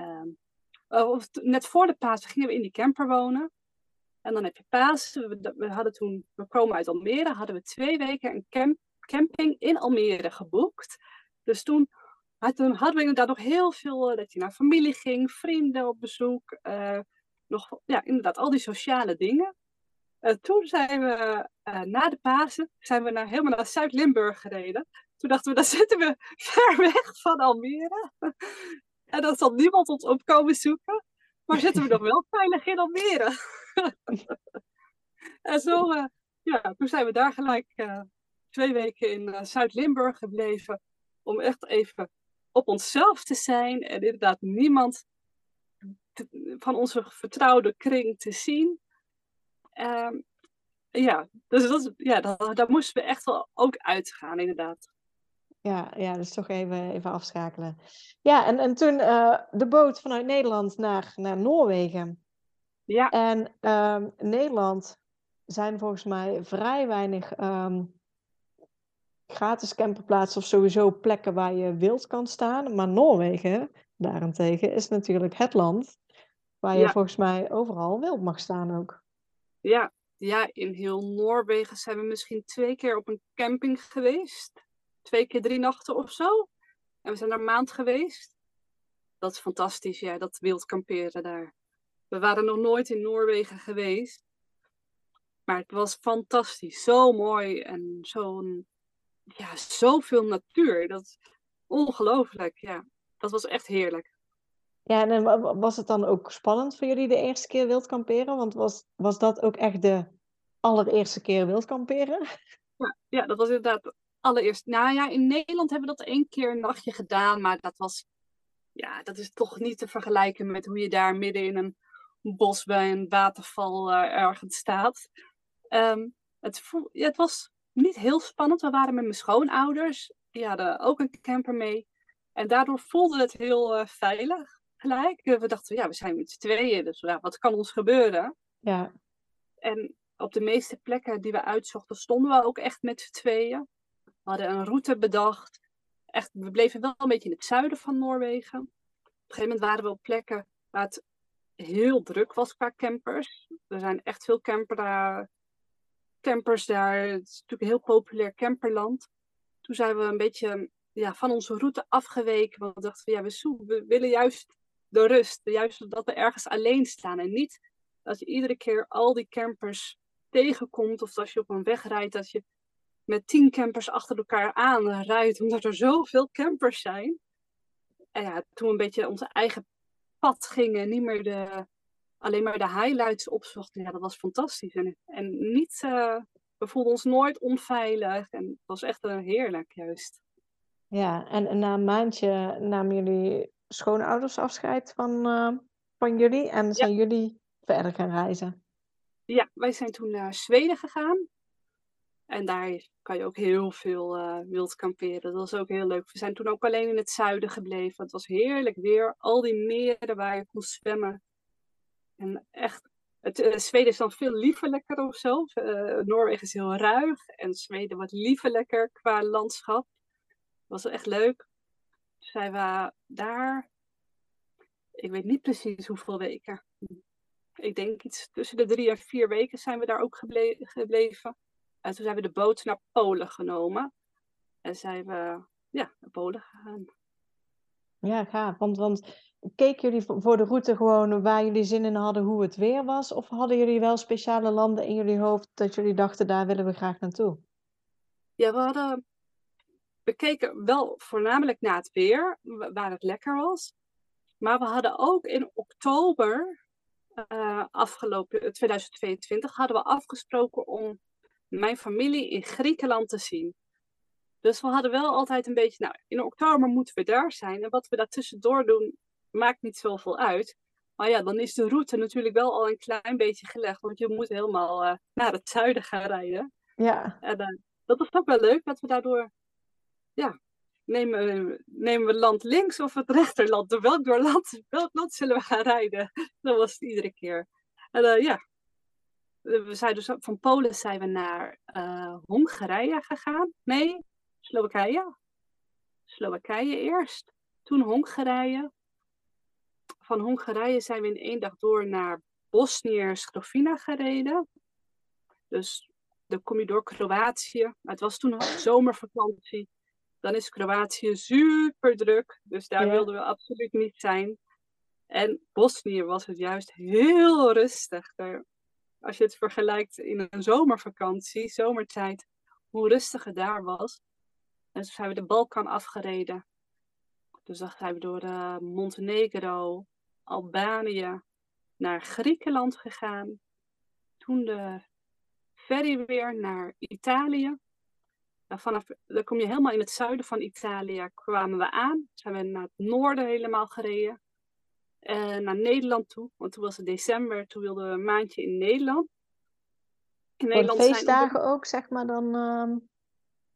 uh, of net voor de Pasen gingen we in die camper wonen. En dan heb je Pasen. We, hadden toen, we komen uit Almere, hadden we twee weken een camp, camping in Almere geboekt. Dus toen, toen hadden we inderdaad nog heel veel, eh, dat je naar familie ging, vrienden op bezoek. Uh, nog, ja, inderdaad, al die sociale dingen. Uh, toen zijn we, na de Pasen, zijn we naar, helemaal naar Zuid-Limburg gereden. Toen dachten we, dan zitten we ver weg van Almere. en dan zal niemand ons op komen zoeken. Maar zitten we nog wel veilig in Almere. en zo, uh, ja, toen zijn we daar gelijk twee weken in Zuid-Limburg gebleven. Om echt even op onszelf te zijn. En inderdaad niemand van onze vertrouwde kring te zien. Um, ja, dus dat, ja, dat, daar moesten we echt wel ook uitgaan, inderdaad. Ja, ja, dus toch even, even afschakelen. Ja, en, en toen uh, de boot vanuit Nederland naar, naar Noorwegen. Ja. En um, Nederland zijn volgens mij vrij weinig um, gratis camperplaatsen of sowieso plekken waar je wild kan staan. Maar Noorwegen daarentegen is natuurlijk het land waar je ja. volgens mij overal wild mag staan ook. Ja. ja, in heel Noorwegen zijn we misschien twee keer op een camping geweest twee keer drie nachten of zo. En we zijn daar een maand geweest. Dat is fantastisch, ja, dat wild kamperen daar. We waren nog nooit in Noorwegen geweest. Maar het was fantastisch. Zo mooi en zo'n, ja, zoveel natuur. Dat is ongelooflijk, ja. Dat was echt heerlijk. Ja, en was het dan ook spannend voor jullie de eerste keer wild kamperen? Want was, was dat ook echt de allereerste keer wild kamperen? Ja, dat was inderdaad allereerst, nou ja, in Nederland hebben we dat één keer een nachtje gedaan, maar dat was, ja, dat is toch niet te vergelijken met hoe je daar midden in een bos bij een waterval uh, ergens staat. Um, het, het was niet heel spannend. We waren met mijn schoonouders, die hadden ook een camper mee. En daardoor voelde het heel uh, veilig gelijk. We dachten, ja, we zijn met z'n tweeën, dus ja, wat kan ons gebeuren? Ja. En op de meeste plekken die we uitzochten, stonden we ook echt met z'n tweeën. We hadden een route bedacht. Echt, we bleven wel een beetje in het zuiden van Noorwegen. Op een gegeven moment waren we op plekken waar het heel druk was qua campers. Er zijn echt veel camper campers daar. Het is natuurlijk een heel populair camperland. Toen zijn we een beetje ja, van onze route afgeweken. Want we dachten, ja, we, we willen juist de rust. Juist dat we ergens alleen staan. En niet dat je iedere keer al die campers tegenkomt. Of als je op een weg rijdt, dat je met tien campers achter elkaar aan rijdt, omdat er zoveel campers zijn. En ja, toen we een beetje onze eigen pad gingen, niet meer de, alleen maar de highlights opzochten, ja, dat was fantastisch. En, en niet, uh, we voelden ons nooit onveilig en het was echt een heerlijk juist. Ja, en, na een maandje namen jullie schoonouders afscheid van, uh, van jullie en zijn ja. jullie verder gaan reizen? Ja, wij zijn toen naar Zweden gegaan. En daar kan je ook heel veel uh, wild kamperen. Dat was ook heel leuk. We zijn toen ook alleen in het zuiden gebleven. Het was heerlijk weer. Al die meren waar je kon zwemmen. En echt, het, uh, Zweden is dan veel liefelijker of zo. Uh, Noorwegen is heel ruig. En Zweden wat liefelijker qua landschap. Dat was echt leuk. Zijn we daar. ik weet niet precies hoeveel weken. Ik denk iets tussen de drie en vier weken zijn we daar ook gebleven. En toen zijn we de boot naar Polen genomen. En zijn we ja, naar Polen gegaan. Ja, gaaf. Want, want keken jullie voor de route gewoon waar jullie zin in hadden hoe het weer was? Of hadden jullie wel speciale landen in jullie hoofd dat jullie dachten daar willen we graag naartoe? Ja, we hadden. We keken wel voornamelijk naar het weer, waar het lekker was. Maar we hadden ook in oktober uh, afgelopen 2022 hadden we afgesproken om mijn familie in Griekenland te zien. Dus we hadden wel altijd een beetje, nou, in oktober moeten we daar zijn. En wat we daartussendoor doen, maakt niet zoveel uit. Maar ja, dan is de route natuurlijk wel al een klein beetje gelegd. Want je moet helemaal uh, naar het zuiden gaan rijden. Ja. En uh, dat is ook wel leuk, dat we daardoor, ja, nemen, nemen we land links of het rechterland? Door welk, door land, welk land zullen we gaan rijden? Dat was het iedere keer. En uh, ja, we zijn dus van Polen zijn we naar Hongarije gegaan. Nee, Slowakije. Slowakije eerst, toen Hongarije. Van Hongarije zijn we in één dag door naar Bosnië-Herzegovina gereden. Dus dan kom je door Kroatië. Het was toen zomervakantie. Dan is Kroatië super druk. Dus daar wilden we absoluut niet zijn. En Bosnië was het juist heel rustig. Daar, als je het vergelijkt in een zomervakantie, zomertijd, hoe rustig het daar was. En toen zijn we de Balkan afgereden. Dus dan zijn we door uh, Montenegro, Albanië, naar Griekenland gegaan. Toen de ferry weer naar Italië. Dan, vanaf, dan kom je helemaal in het zuiden van Italië kwamen we aan. Zijn we naar het noorden helemaal gereden. En naar Nederland toe, want toen was het december. Toen wilden we een maandje in Nederland. In Nederland de feestdagen zijn... ook, zeg maar dan? Uh...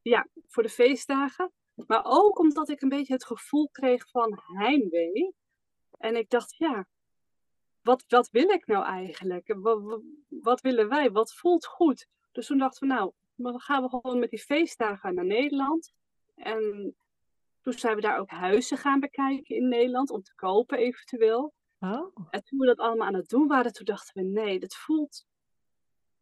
Ja, voor de feestdagen. Maar ook omdat ik een beetje het gevoel kreeg van heimwee. En ik dacht, ja, wat, wat wil ik nou eigenlijk? Wat, wat, willen wij? Wat voelt goed? Dus toen dachten we, nou, dan gaan we gewoon met die feestdagen naar Nederland. En toen zijn we daar ook huizen gaan bekijken in Nederland, om te kopen eventueel. Oh. En toen we dat allemaal aan het doen waren, toen dachten we, nee, dat voelt...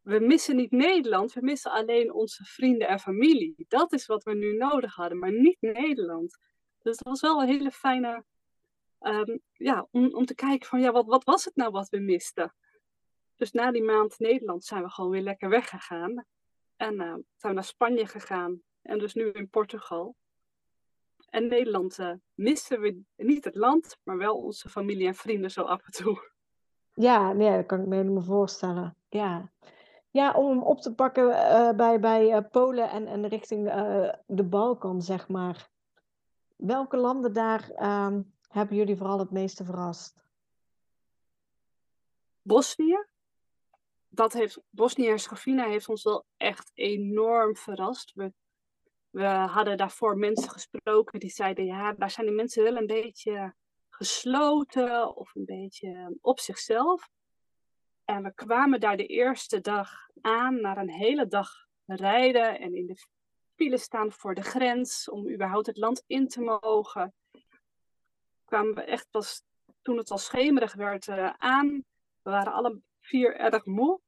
We missen niet Nederland, we missen alleen onze vrienden en familie. Dat is wat we nu nodig hadden, maar niet Nederland. Dus dat was wel een hele fijne um, ja, om, om te kijken van ja, wat, wat was het nou wat we misten? Dus na die maand Nederland zijn we gewoon weer lekker weggegaan. En uh, zijn we naar Spanje gegaan. En dus nu in Portugal. En Nederland uh, missen we niet het land, maar wel onze familie en vrienden zo af en toe. Ja, nee, dat kan ik me helemaal voorstellen. Ja, ja om hem op te pakken uh, bij, bij Polen en, en richting de Balkan, zeg maar. Welke landen daar um, hebben jullie vooral het meeste verrast? Bosnië. Dat heeft, Bosnië-Herzegovina heeft ons wel echt enorm verrast. We, we hadden daarvoor mensen gesproken die zeiden, ja, daar zijn die mensen wel een beetje gesloten of een beetje op zichzelf. En we kwamen daar de eerste dag aan, na een hele dag rijden en in de file staan voor de grens om überhaupt het land in te mogen kwamen we echt pas toen het al schemerig werd uh, aan. We waren alle vier erg moe.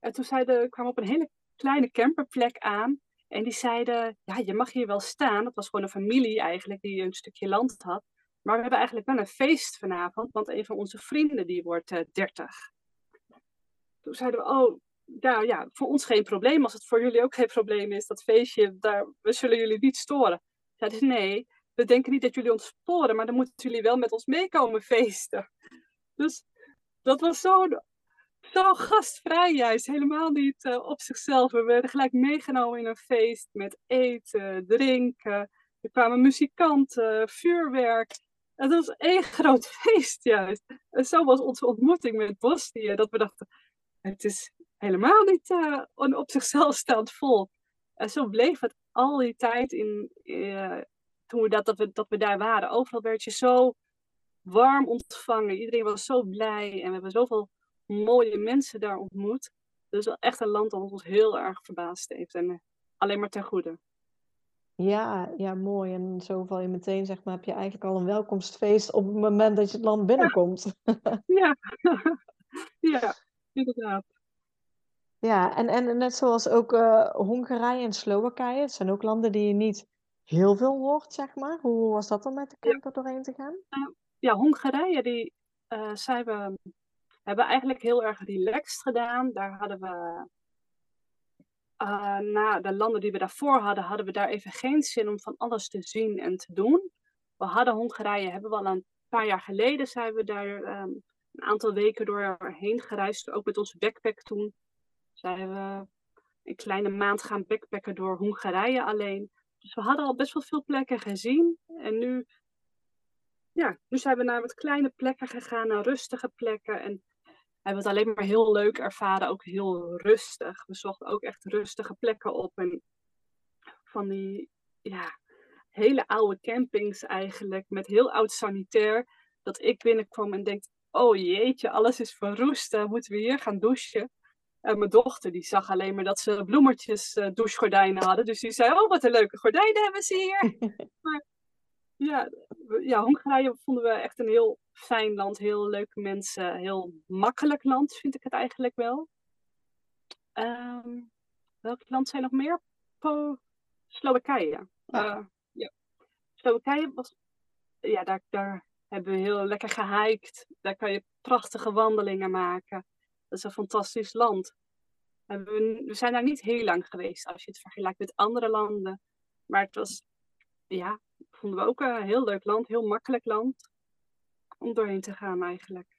En toen zeiden, kwamen we op een hele kleine camperplek aan. En die zeiden, ja, je mag hier wel staan. Dat was gewoon een familie eigenlijk die een stukje land had. Maar we hebben eigenlijk wel een feest vanavond, want een van onze vrienden die wordt uh, 30. Toen zeiden we, oh, ja, ja, voor ons geen probleem. Als het voor jullie ook geen probleem is, dat feestje, daar, we zullen jullie niet storen. Zeiden nee, we denken niet dat jullie ons sporen, maar dan moeten jullie wel met ons meekomen feesten. Dus dat was zo, zo gastvrij juist, helemaal niet uh, op zichzelf. We werden gelijk meegenomen in een feest met eten, drinken. Er kwamen muzikanten, vuurwerk. Het was één groot feest juist. En zo was onze ontmoeting met Bosnië, dat we dachten, het is helemaal niet uh, een op zichzelf staand volk. En zo bleef het al die tijd in, uh, toen we dat, dat, we, dat we daar waren, overal werd je zo warm ontvangen. Iedereen was zo blij en we hebben zoveel mooie mensen daar ontmoet. Dus wel echt een land dat ons heel erg verbaasd heeft en eh, alleen maar ten goede. Ja, ja, mooi. En zo val je meteen, zeg maar, heb je eigenlijk al een welkomstfeest op het moment dat je het land binnenkomt. Ja, ja, inderdaad. Ja, en, en net zoals ook eh, Hongarije en Slowakije, het zijn ook landen die je niet heel veel hoort, zeg maar. Hoe was dat om met de Ja, camper doorheen te gaan? ja Hongarije, die eh, zijn we, hebben eigenlijk heel erg relaxed gedaan. Daar hadden we, eh, na de landen die we daarvoor hadden, hadden we daar even geen zin om van alles te zien en te doen. We hadden Hongarije, hebben we al een paar jaar geleden, zijn we daar ehm, een aantal weken doorheen gereisd, ook met onze backpack toen. Zijn we een kleine maand gaan backpacken door Hongarije alleen. Dus we hadden al best wel veel plekken gezien. En nu, ja, nu zijn we naar wat kleine plekken gegaan, naar rustige plekken. En hebben het alleen maar heel leuk ervaren, ook heel rustig. We zochten ook echt rustige plekken op. En van die, ja, hele oude campings eigenlijk, met heel oud sanitair. Dat ik binnenkwam en denk, oh jeetje, alles is verroest, uh, moeten we hier gaan douchen? En mijn dochter die zag alleen maar dat ze bloemertjes uh, douchegordijnen hadden. Dus die zei, oh wat een leuke gordijnen hebben ze hier. maar ja, ja, Hongarije vonden we echt een heel fijn land. Heel leuke mensen. Heel makkelijk land vind ik het eigenlijk wel. Um, welk land zijn nog meer? Po Slowakije. Ja. Uh, ja. Slowakije was... Ja, daar, daar hebben we heel lekker gehiked. Daar kan je prachtige wandelingen maken. Dat is een fantastisch land. We, we zijn daar niet heel lang geweest als je het vergelijkt met andere landen. Maar het was, ja, vonden we ook een heel leuk land, heel makkelijk land om doorheen te gaan eigenlijk.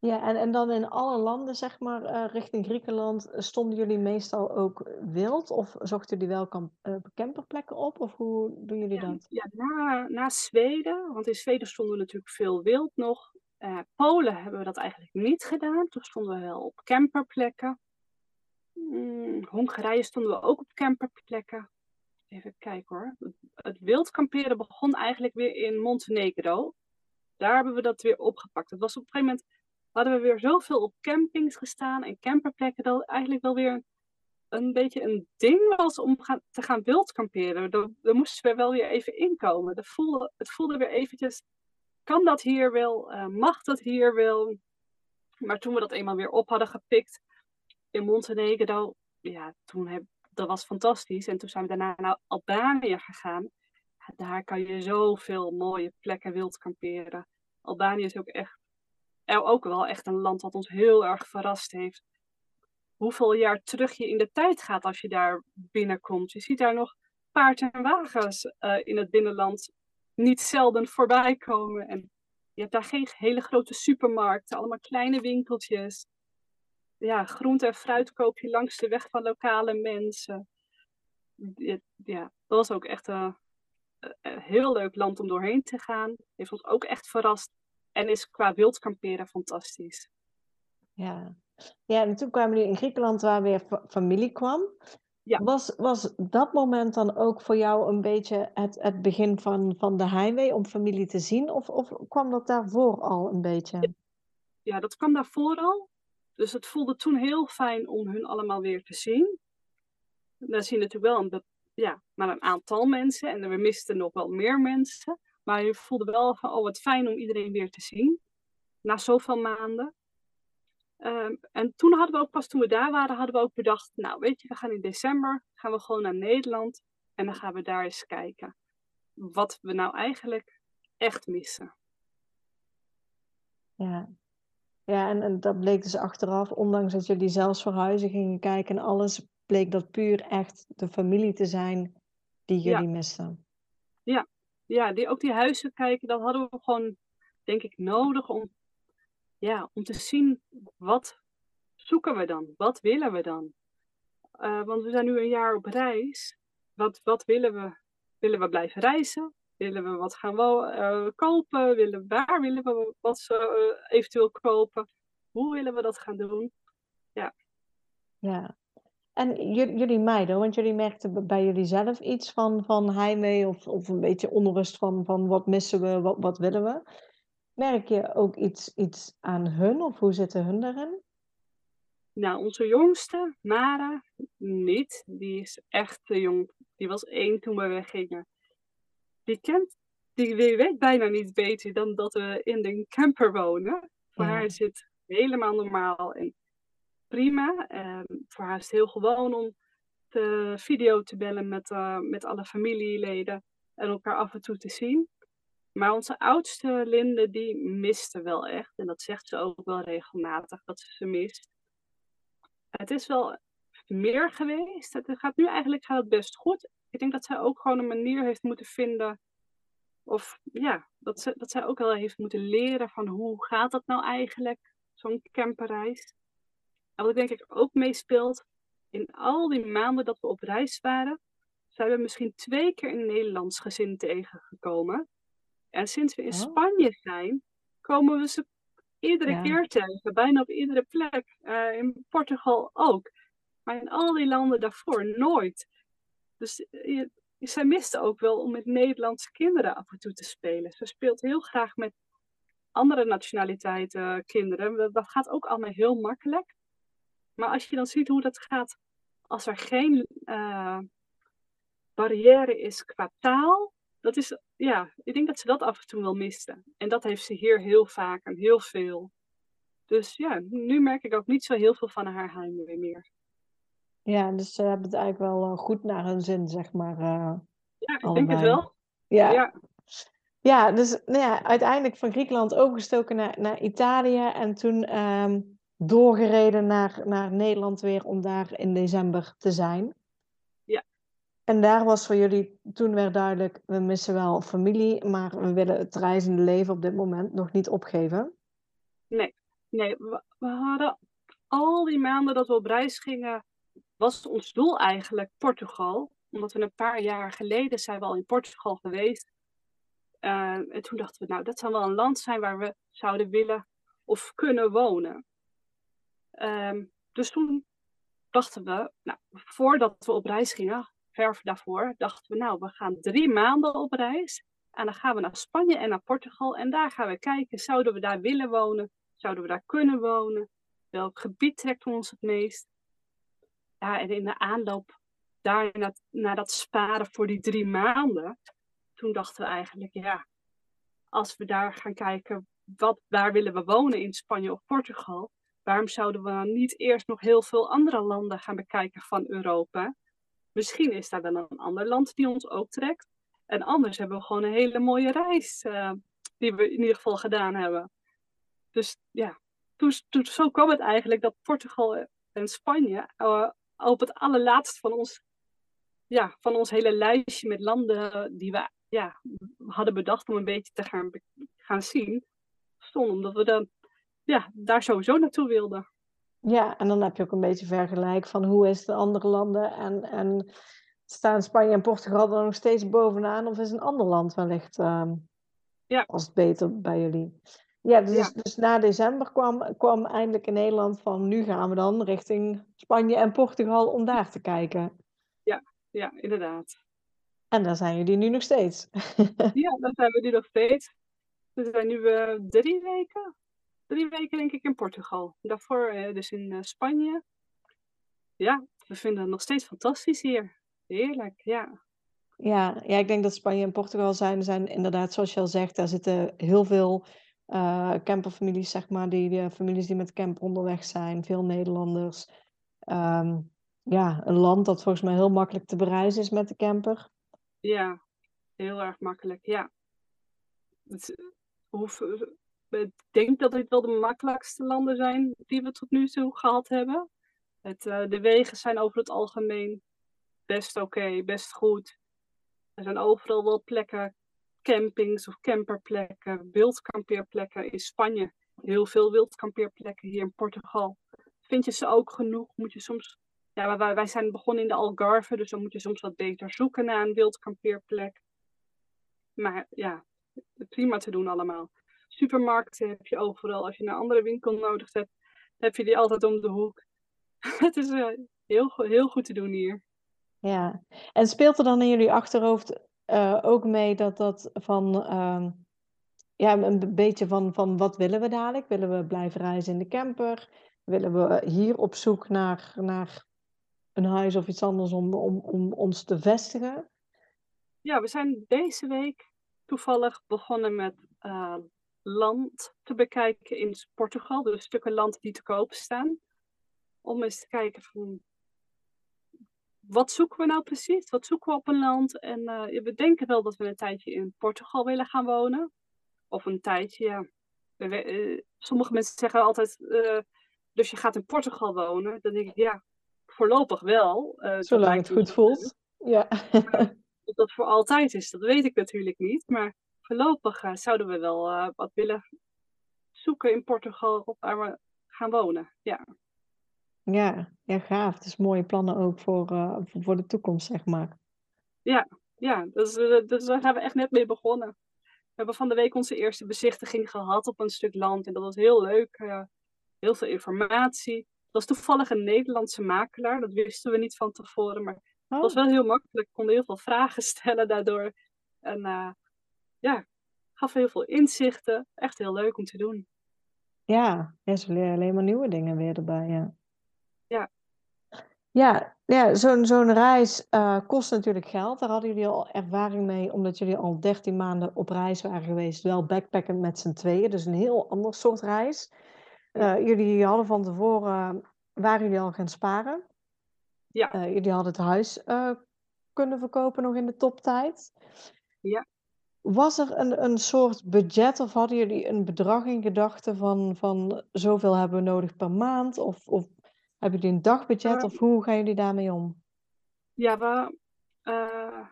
Ja, en, en dan in alle landen, zeg maar, uh, richting Griekenland, stonden jullie meestal ook wild? Of zochten jullie wel kamp, uh, camperplekken op? Of hoe doen jullie ja, dat? Ja, na, na Zweden, want in Zweden stonden natuurlijk veel wild nog. Uh, Polen hebben we dat eigenlijk niet gedaan. Toen stonden we wel op camperplekken. Hmm, Hongarije stonden we ook op camperplekken. Even kijken hoor. Het, wild kamperen begon eigenlijk weer in Montenegro. Daar hebben we dat weer opgepakt. Het was op een gegeven moment hadden we weer zoveel op campings gestaan en camperplekken dat eigenlijk wel weer een beetje een ding was om gaan, te gaan wild kamperen. Daar, moesten we wel weer even inkomen. Dat voelde, het voelde weer eventjes, kan dat hier wel? Uh, mag dat hier wel? Maar toen we dat eenmaal weer op hadden gepikt in Montenegro, ja, toen heb, dat was fantastisch. En toen zijn we daarna naar Albanië gegaan. Daar kan je zoveel mooie plekken wild kamperen. Albanië is ook echt ook wel echt een land wat ons heel erg verrast heeft. Hoeveel jaar terug je in de tijd gaat als je daar binnenkomt. Je ziet daar nog paard en wagens uh, in het binnenland niet zelden voorbij komen. En je hebt daar geen hele grote supermarkten, allemaal kleine winkeltjes. Ja, groente en fruit koop je langs de weg van lokale mensen. Ja, dat was ook echt een, een heel leuk land om doorheen te gaan. Heeft ons ook echt verrast. En is qua wild kamperen fantastisch. Ja. ja, en toen kwamen jullie in Griekenland waar weer familie kwam. Ja. Was, was dat moment dan ook voor jou een beetje het, het begin van, van de heimwee om familie te zien? Of, of kwam dat daarvoor al een beetje? Ja, dat kwam daarvoor al. Dus het voelde toen heel fijn om hun allemaal weer te zien. Dan zie je natuurlijk wel een, ja, maar een aantal mensen en we misten nog wel meer mensen. Maar je voelde wel van, oh wat fijn om iedereen weer te zien. Na zoveel maanden. Um, en toen hadden we ook pas, toen we daar waren, hadden we ook bedacht, nou weet je, we gaan in december, gaan we gewoon naar Nederland. En dan gaan we daar eens kijken wat we nou eigenlijk echt missen. Ja, ja en, en dat bleek dus achteraf, ondanks dat jullie zelfs verhuizen gingen kijken en alles, bleek dat puur echt de familie te zijn die jullie Ja. misten. Ja, ja die, ook die huizen kijken, dat hadden we gewoon, denk ik, nodig om, ja, om te zien wat zoeken we dan? Wat willen we dan? Eh, want we zijn nu een jaar op reis. Wat, wat willen we? Willen we blijven reizen? Willen we wat gaan eh, kopen? Willen, waar willen we wat uh, eventueel kopen? Hoe willen we dat gaan doen? Ja. En j- jullie meiden, want jullie merkten bij jullie zelf iets van, van heimwee of, of een beetje onrust van, van wat missen we, wat, wat willen we? Merk je ook iets, iets aan hun of hoe zitten hun daarin? Nou, onze jongste, Mara, niet. Die is echt te jong. Die was één toen we weggingen. Die kent, die weet bijna niet beter dan dat we in de camper wonen. Voor Ja. haar is het helemaal normaal en prima. Ehm, voor haar is het heel gewoon om te video te bellen met, eh, met alle familieleden en elkaar af en toe te zien. Maar onze oudste Linde, die miste wel echt. En dat zegt ze ook wel regelmatig, dat ze ze mist. Het is wel meer geweest. Het gaat nu eigenlijk gaat het best goed. Ik denk dat zij ook gewoon een manier heeft moeten vinden. Of ja, dat, ze, dat zij ook wel heeft moeten leren van hoe gaat dat nou eigenlijk, zo'n camperreis. En wat denk ik ook meespeelt, in al die maanden dat we op reis waren, zijn we misschien twee keer een Nederlands gezin tegengekomen. En sinds we in Oh. Spanje zijn, komen we ze iedere Ja. keer tegen, bijna op iedere plek. Eh, in Portugal ook. Maar in al die landen daarvoor nooit. Dus je, zij miste ook wel om met Nederlandse kinderen af en toe te spelen. Ze speelt heel graag met andere nationaliteiten kinderen. Dat, dat gaat ook allemaal heel makkelijk. Maar als je dan ziet hoe dat gaat als er geen eh, barrière is qua taal, dat is, ja, ik denk dat ze dat af en toe wel miste. En dat heeft ze hier heel vaak en heel veel. Dus ja, nu merk ik ook niet zo heel veel van haar heimwee meer. Ja, dus ze hebben het eigenlijk wel eh, goed naar hun zin, zeg maar. eh. Ja, ik denk het wel. ja. Ja, Ja, dus nou ja, uiteindelijk van Griekenland overgestoken naar, naar Italië en toen ehm, doorgereden naar, naar Nederland weer om daar in december te zijn. Ja. En daar was voor jullie, toen werd duidelijk, we missen wel familie, maar we willen het reizende leven op dit moment nog niet opgeven. nee, we, we hadden al die maanden dat we op reis gingen, was ons doel eigenlijk Portugal. Omdat we een paar jaar geleden zijn we al in Portugal geweest. Eh, en toen dachten we, nou, dat zou wel een land zijn waar we zouden willen of kunnen wonen. Ehm, dus toen dachten we, nou, voordat we op reis gingen, ver daarvoor, dachten we, nou, we gaan drie maanden op reis. En dan gaan we naar Spanje en naar Portugal. En daar gaan we kijken, zouden we daar willen wonen? Zouden we daar kunnen wonen? Welk gebied trekt ons het meest? Ja, en in de aanloop daar naar, dat sparen voor die drie maanden, toen dachten we eigenlijk, ja, als we daar gaan kijken, wat, waar willen we wonen in Spanje of Portugal? Waarom zouden we dan niet eerst nog heel veel andere landen gaan bekijken van Europa? Misschien is daar wel een ander land die ons ook trekt. En anders hebben we gewoon een hele mooie reis eh, die we in ieder geval gedaan hebben. Dus ja, zo kwam het eigenlijk dat Portugal en Spanje uh, op het allerlaatst van ons, ja, van ons hele lijstje met landen die we ja, hadden bedacht om een beetje te gaan, gaan zien, stond omdat we dan ja, daar sowieso naartoe wilden. Ja, en dan heb je ook een beetje vergelijk van hoe is het in andere landen en, en staan Spanje en Portugal er nog steeds bovenaan of is een ander land wellicht um, ja. als het beter bij jullie? Ja, dus, Ja. dus na december kwam, kwam eindelijk in Nederland van nu gaan we dan richting Spanje en Portugal om daar te kijken. Ja, ja inderdaad. En daar zijn jullie nu nog steeds. ja, daar zijn we nu nog steeds. We zijn nu uh, drie weken, drie weken denk ik in Portugal. Daarvoor uh, dus in uh, Spanje. Ja, we vinden het nog steeds fantastisch hier. Heerlijk, ja. Ja, ja, ik denk dat Spanje en Portugal zijn, zijn inderdaad, zoals je al zegt, daar zitten heel veel uh, camperfamilies, zeg maar, die, families die met camper onderweg zijn, veel Nederlanders. Um, ja, een land dat volgens mij heel makkelijk te bereizen is met de camper. Ja, heel erg makkelijk, ja. Het, hoef, ik denk dat dit wel de makkelijkste landen zijn die we tot nu toe gehad hebben. Het, uh, de wegen zijn over het algemeen best oké, best goed. Er zijn overal wel plekken, campings of camperplekken, wildkampeerplekken in Spanje. Heel veel wildkampeerplekken hier in Portugal. Vind je ze ook genoeg? Moet je soms. Ja, wij, wij zijn begonnen in de Algarve, dus dan moet je soms wat beter zoeken naar een wildkampeerplek. Maar ja, prima te doen allemaal. Supermarkten heb je overal. Als je een andere winkel nodig hebt, heb je die altijd om de hoek. Het is uh, heel, heel goed te doen hier. Ja, en speelt er dan in jullie achterhoofd uh, ook mee dat dat van, uh, ja, een beetje van, van wat willen we dadelijk? Willen we blijven reizen in de camper? willen we hier op zoek naar, naar een huis of iets anders om, om, om ons te vestigen? Ja, we zijn deze week toevallig begonnen met uh, land te bekijken in Portugal. Dus stukken land die te koop staan. Om eens te kijken van wat zoeken we nou precies? Wat zoeken we op een land? En uh, we denken wel dat we een tijdje in Portugal willen gaan wonen. Of een tijdje, ja. Uh, sommige mensen zeggen altijd, uh, dus je gaat in Portugal wonen. Dan denk ik, ja, voorlopig wel. Zolang het goed voelt. Ja. Of dat voor altijd is, dat weet ik natuurlijk niet. Maar voorlopig zouden we wel wat willen zoeken in Portugal waar we gaan wonen. Ja. Ja, ja, gaaf. Dus mooie plannen ook voor, uh, voor de toekomst, zeg maar. Ja, ja dus, dus daar zijn we echt net mee begonnen. We hebben van de week onze eerste bezichtiging gehad op een stuk land. En dat was heel leuk. Uh, heel veel informatie. Dat was toevallig een Nederlandse makelaar. Dat wisten we niet van tevoren. Maar het was oh. wel heel makkelijk. Ik kon heel veel vragen stellen daardoor. En uh, ja, gaf heel veel inzichten. Echt heel leuk om te doen. Ja, ja ze leren alleen maar nieuwe dingen weer erbij. Ja. Ja, ja zo'n zo'n reis uh, kost natuurlijk geld. Daar hadden jullie al ervaring mee, omdat jullie al 13 maanden op reis waren geweest. Wel backpacken met z'n tweeën, dus een heel ander soort reis. Uh, jullie hadden van tevoren, waren jullie al gaan sparen? Ja. Uh, jullie hadden het huis kunnen verkopen nog in de toptijd. Ja. Was er een, een soort budget of hadden jullie een bedrag in gedachten van, van zoveel hebben we nodig per maand? Of, of hebben jullie een dagbudget of hoe gaan jullie daarmee om? Ja, we, uh,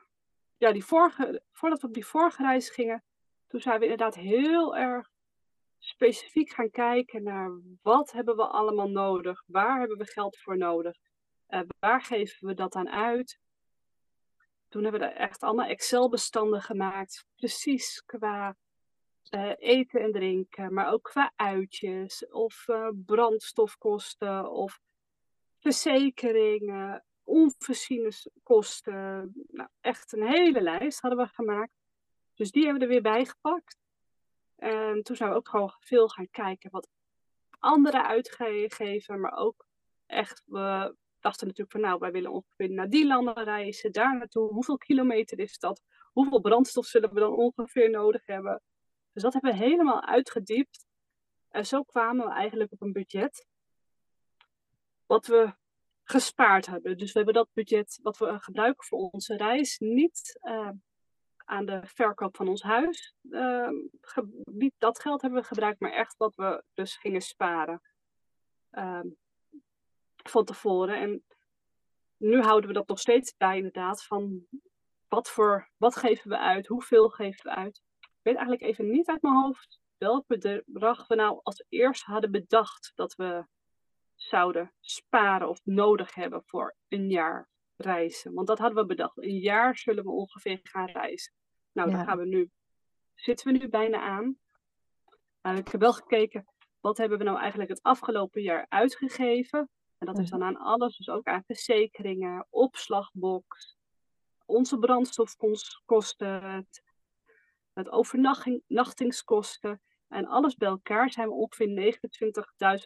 ja die vorige, voordat we op die vorige reis gingen, toen zijn we inderdaad heel erg specifiek gaan kijken naar wat hebben we allemaal nodig, waar hebben we geld voor nodig, uh, waar geven we dat aan uit. Toen hebben we echt allemaal Excel-bestanden gemaakt, precies qua uh, eten en drinken, maar ook qua uitjes of brandstofkosten of verzekeringen, onvoorziene kosten. Nou, echt een hele lijst hadden we gemaakt. Dus die hebben we er weer bij gepakt. En toen zijn we ook gewoon veel gaan kijken wat anderen uitgeven, maar ook echt, we dachten natuurlijk van nou, wij willen ongeveer naar die landen reizen, daar naartoe. Hoeveel kilometer is dat? Hoeveel brandstof zullen we dan ongeveer nodig hebben? Dus dat hebben we helemaal uitgediept. En zo kwamen we eigenlijk op een budget wat we gespaard hebben. Dus we hebben dat budget wat we gebruiken voor onze reis niet uh, aan de verkoop van ons huis. Uh, niet dat geld hebben we gebruikt, maar echt wat we dus gingen sparen uh, van tevoren. En nu houden we dat nog steeds bij inderdaad van wat, voor, wat geven we uit, hoeveel geven we uit. Ik weet eigenlijk even niet uit mijn hoofd welk bedrag we nou als eerst hadden bedacht dat we zouden sparen of nodig hebben voor een jaar reizen. Want dat hadden we bedacht. Een jaar zullen we ongeveer gaan reizen. Nou, ja. daar gaan we nu, zitten we nu bijna aan. Maar ik heb wel gekeken, wat hebben we nou eigenlijk het afgelopen jaar uitgegeven? En dat is dan aan alles, dus ook aan verzekeringen, opslagbox, onze brandstofkosten, het, het overnachtingskosten. En alles bij elkaar zijn we ongeveer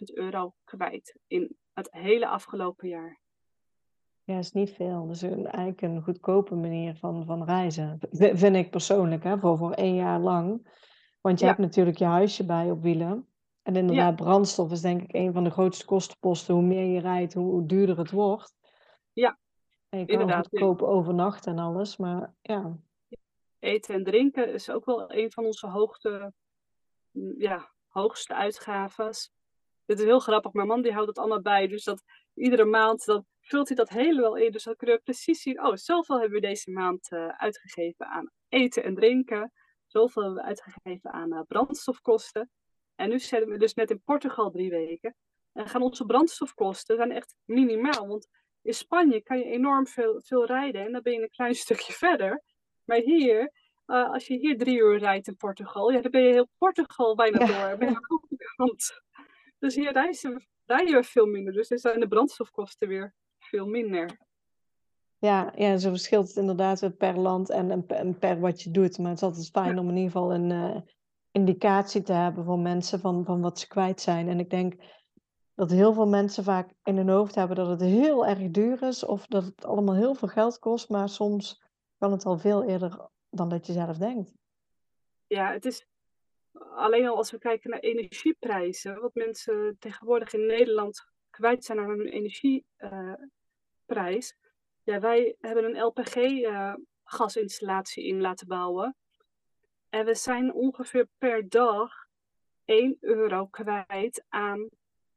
29.000 euro kwijt in het hele afgelopen jaar. Ja, is niet veel. Dus een, eigenlijk een goedkope manier van, van reizen. Vind ik persoonlijk, hè, voor, voor één jaar lang. Want je ja. hebt natuurlijk je huisje bij op wielen. En inderdaad, ja. brandstof is denk ik een van de grootste kostenposten. Hoe meer je rijdt, hoe, hoe duurder het wordt. Ja, En je kan goedkoop overnachten en alles, maar ja. Eten en drinken is ook wel een van onze hoogte ja, hoogste uitgaves. Dit is heel grappig. Mijn man die houdt het allemaal bij. Dus dat iedere maand dan vult hij dat helemaal in. Dus dan kunnen we precies zien. Oh, zoveel hebben we deze maand uh, uitgegeven aan eten en drinken. Zoveel hebben we uitgegeven aan uh, brandstofkosten. En nu zitten we dus net in Portugal drie weken. En gaan onze brandstofkosten zijn echt minimaal. Want in Spanje kan je enorm veel, veel rijden. En dan ben je een klein stukje verder. Maar hier uh, als je hier drie uur rijdt in Portugal, ja, dan ben je heel Portugal bijna ja. door. Ben je kant. Dus hier reizen, rijden we veel minder. Dus dan zijn de brandstofkosten weer veel minder. Ja, ja, zo verschilt het inderdaad per land en, en, per wat je doet. Maar het is altijd fijn ja. om in ieder geval een uh, indicatie te hebben voor mensen van, van wat ze kwijt zijn. En ik denk, dat heel veel mensen vaak in hun hoofd hebben dat het heel erg duur is of dat het allemaal heel veel geld kost, maar soms kan het al veel eerder dan dat je zelf denkt. Ja, het is alleen al als we kijken naar energieprijzen, wat mensen tegenwoordig in Nederland kwijt zijn aan hun energieprijs. ja, wij hebben een LPG-gasinstallatie in laten bouwen. En we zijn ongeveer per dag 1 euro kwijt aan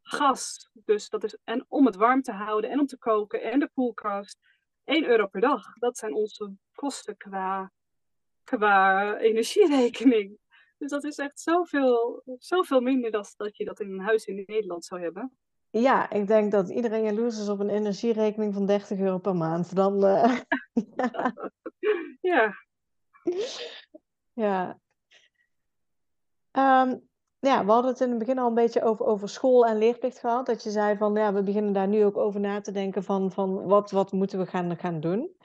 gas. Dus dat is en om het warm te houden en om te koken en de koelkast. 1 euro per dag. Dat zijn onze kosten qua, qua energierekening. Dus dat is echt zoveel, zoveel minder dan dat je dat in een huis in Nederland zou hebben. Ja, ik denk dat iedereen jaloers is op een energierekening van 30 euro per maand. Dan, uh... ja. Ja. Um, ja, we hadden het in het begin al een beetje over, over school en leerplicht gehad. Dat je zei van ja, we beginnen daar nu ook over na te denken van, van wat, wat moeten we gaan, gaan doen.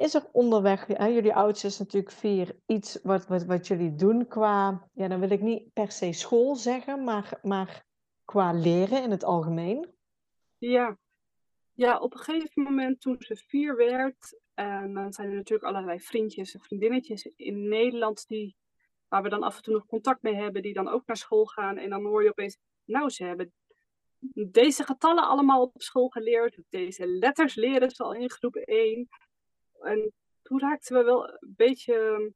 Is er onderweg, hè, jullie oudste is natuurlijk vier, iets wat, wat, wat jullie doen qua, ja dan wil ik niet per se school zeggen, maar, maar qua leren in het algemeen? Ja. ja, op een gegeven moment toen ze vier werd, en dan zijn er natuurlijk allerlei vriendjes en vriendinnetjes in Nederland die waar we dan af en toe nog contact mee hebben, die dan ook naar school gaan. En dan hoor je opeens, nou, ze hebben deze getallen allemaal op school geleerd. Deze letters leren ze al in groep 1. En toen raakten we wel een beetje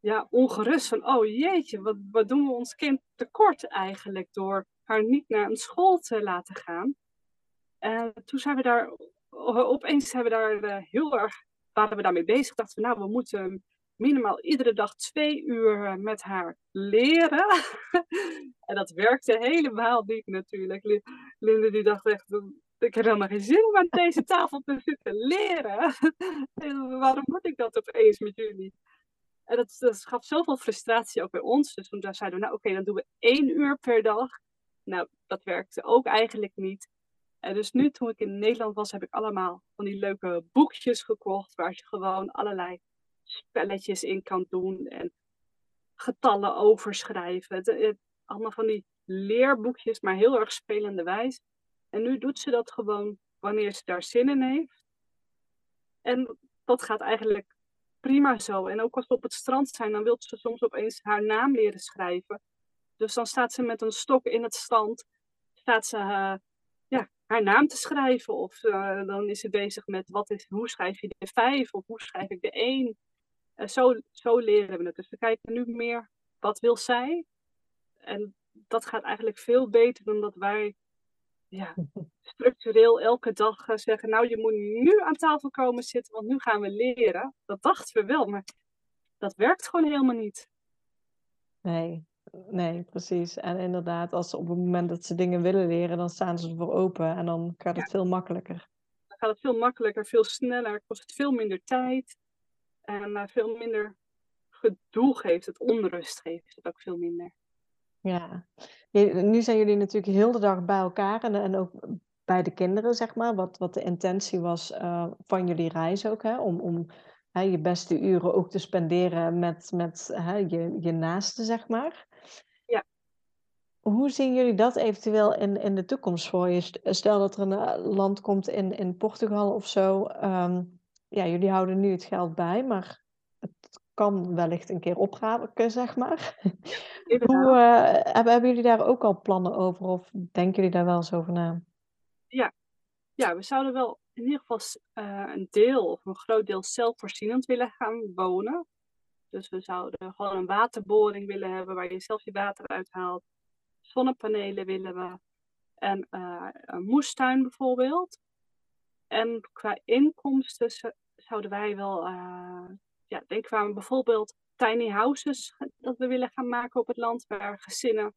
ja, ongerust van, oh jeetje, wat, wat doen we ons kind tekort eigenlijk door haar niet naar een school te laten gaan. En toen zijn we daar, opeens zijn we daar eh, heel erg, waren we daarmee bezig. Dachten we, nou, we moeten minimaal iedere dag twee uur eh, met haar leren. en dat werkte helemaal niet natuurlijk. Linde die dacht echt, ik heb helemaal geen zin om aan deze tafel te zitten leren. Waarom moet ik dat opeens met jullie? En dat, dat gaf zoveel frustratie ook bij ons. Dus toen zeiden we, nou oké, dan doen we één uur per dag. Nou, dat werkte ook eigenlijk niet. En dus nu, toen ik in Nederland was, heb ik allemaal van die leuke boekjes gekocht. Waar je gewoon allerlei spelletjes in kan doen en getallen overschrijven. Allemaal van die leerboekjes, maar heel erg spelende wijs. En nu doet ze dat gewoon wanneer ze daar zin in heeft. En dat gaat eigenlijk prima zo. En ook als we op het strand zijn, dan wil ze soms opeens haar naam leren schrijven. Dus dan staat ze met een stok in het strand, staat ze uh, ja, haar naam te schrijven. Of uh, dan is ze bezig met wat is, hoe schrijf je de vijf of hoe schrijf ik de één. En zo, zo leren we het. Dus we kijken nu meer, wat wil zij? En dat gaat eigenlijk veel beter dan dat wij ja, structureel elke dag eh, zeggen, nou je moet nu aan tafel komen zitten, want nu gaan we leren. Dat dachten we wel, maar dat werkt gewoon helemaal niet. Nee, nee, precies. En inderdaad, als ze op het moment dat ze dingen willen leren, dan staan ze ervoor open en dan gaat het veel makkelijker. Dan gaat het veel makkelijker, veel sneller, kost het veel minder tijd. En uh, veel minder gedoe geeft het, onrust geeft het ook veel minder. Ja, nu zijn jullie natuurlijk heel de dag bij elkaar en, en ook bij de kinderen, zeg maar. Wat, wat de intentie was uh, van jullie reis ook, hè? Om, om hè, je beste uren ook te spenderen met, met hè, je, je naasten, zeg maar. Ja. Hoe zien jullie dat eventueel in, in de toekomst voor je? Stel dat er een eh, land komt in, in Portugal of zo. Um, ja, jullie houden nu het geld bij, maar het kan wellicht een keer opraken, zeg maar. Hoe, uh, hebben, jullie daar ook al plannen over of denken jullie daar wel eens over na? Ja, ja we zouden wel in ieder geval uh, een deel of een groot deel zelfvoorzienend willen gaan wonen. Dus we zouden gewoon een waterboring willen hebben waar je zelf je water uithaalt. Zonnepanelen willen we. En uh, een moestuin bijvoorbeeld. En qua inkomsten zouden wij wel, ja, denken aan bijvoorbeeld tiny houses dat we willen gaan maken op het land, waar gezinnen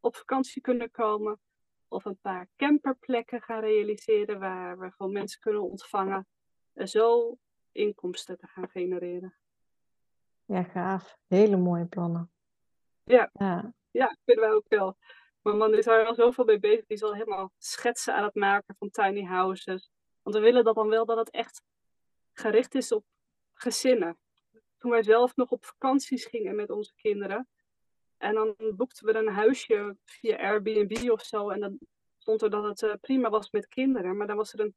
op vakantie kunnen komen. Of een paar camperplekken gaan realiseren waar we gewoon mensen kunnen ontvangen. En zo inkomsten te gaan genereren. Ja, gaaf. Hele mooie plannen. Ja, ja. ja vinden wij ook wel. Mijn man is daar al zoveel mee bezig. Die is al helemaal schetsen aan het maken van tiny houses. Want we willen dat dan wel dat het echt gericht is op gezinnen. Toen wij zelf nog op vakanties gingen met onze kinderen. En dan boekten we een huisje via Airbnb of zo. En dan stond er dat het eh, prima was met kinderen, maar dan was er een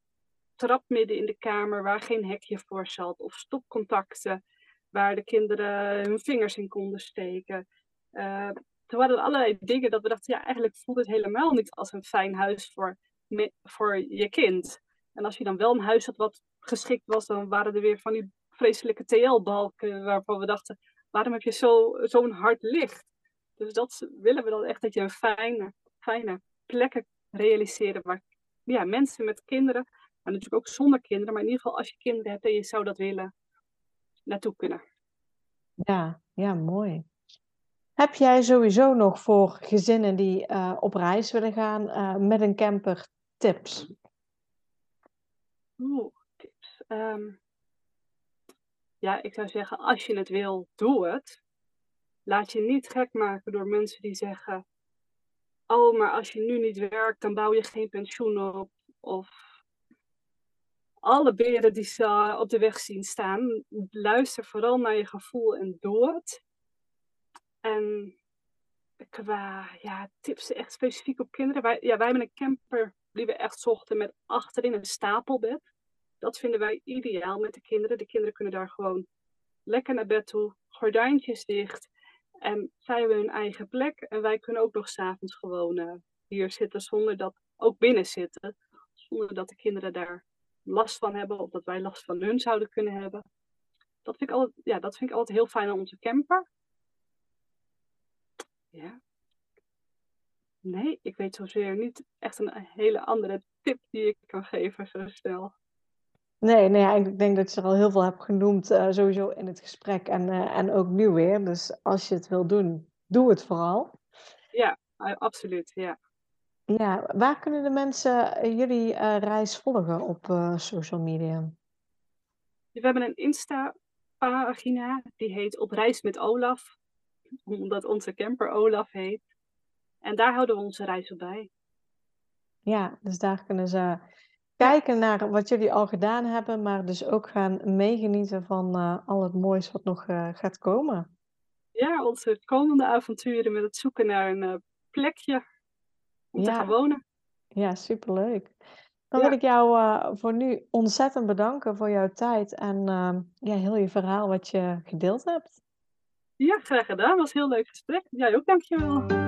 trap midden in de kamer waar geen hekje voor zat, of stopcontacten waar de kinderen hun vingers in konden steken. Uh, er waren allerlei dingen dat we dachten, ja, eigenlijk voelt het helemaal niet als een fijn huis voor, voor je kind. En als je dan wel een huis had wat geschikt was, dan waren er weer van die vreselijke TL-balken waarvan we dachten, waarom heb je zo'n zo hard licht? Dus dat willen we dan echt, dat je een fijne, fijne plekken realiseren waar ja, mensen met kinderen, maar natuurlijk ook zonder kinderen, maar in ieder geval als je kinderen hebt en je zou dat willen, naartoe kunnen. Ja, ja, mooi. Heb jij sowieso nog voor gezinnen die uh, op reis willen gaan uh, met een camper tips? Oeh, tips. Um, ja, ik zou zeggen, als je het wil, doe het. Laat je niet gek maken door mensen die zeggen: Oh, maar als je nu niet werkt, dan bouw je geen pensioen op. Of alle beren die ze op de weg zien staan. Luister vooral naar je gevoel en doe het. En qua ja, tips echt specifiek op kinderen. Wij, ja, wij hebben een camper die we echt zochten met achterin een stapelbed. Dat vinden wij ideaal met de kinderen. De kinderen kunnen daar gewoon lekker naar bed toe, gordijntjes dicht. En zij hebben hun eigen plek. En wij kunnen ook nog s'avonds gewoon uh, hier zitten zonder dat, ook binnen zitten. Zonder dat de kinderen daar last van hebben of dat wij last van hun zouden kunnen hebben. Dat vind ik altijd, ja, dat vind ik altijd heel fijn aan onze camper. Ja. Nee, ik weet zozeer niet echt een hele andere tip die ik kan geven zo snel. Nee, nee, ik denk dat je er al heel veel hebt genoemd, uh, sowieso in het gesprek en, uh, en ook nu weer. Dus als je het wil doen, doe het vooral. Ja, absoluut, ja. Ja, waar kunnen de mensen eh, jullie reis volgen op social media? We hebben een Insta-pagina, die heet Op Reis met Olaf, omdat onze camper Olaf heet. En daar houden we onze reis op bij. Ja, dus daar kunnen ze kijken naar wat jullie al gedaan hebben, maar dus ook gaan meegenieten van uh, al het moois wat nog uh, gaat komen. Ja, onze komende avonturen met het zoeken naar een uh, plekje om ja. te gaan wonen. Ja, superleuk. Dan ja. wil ik jou voor nu ontzettend bedanken voor jouw tijd en ja, heel je verhaal wat je gedeeld hebt. Ja, graag gedaan. Was een heel leuk gesprek. Jij ook, dankjewel.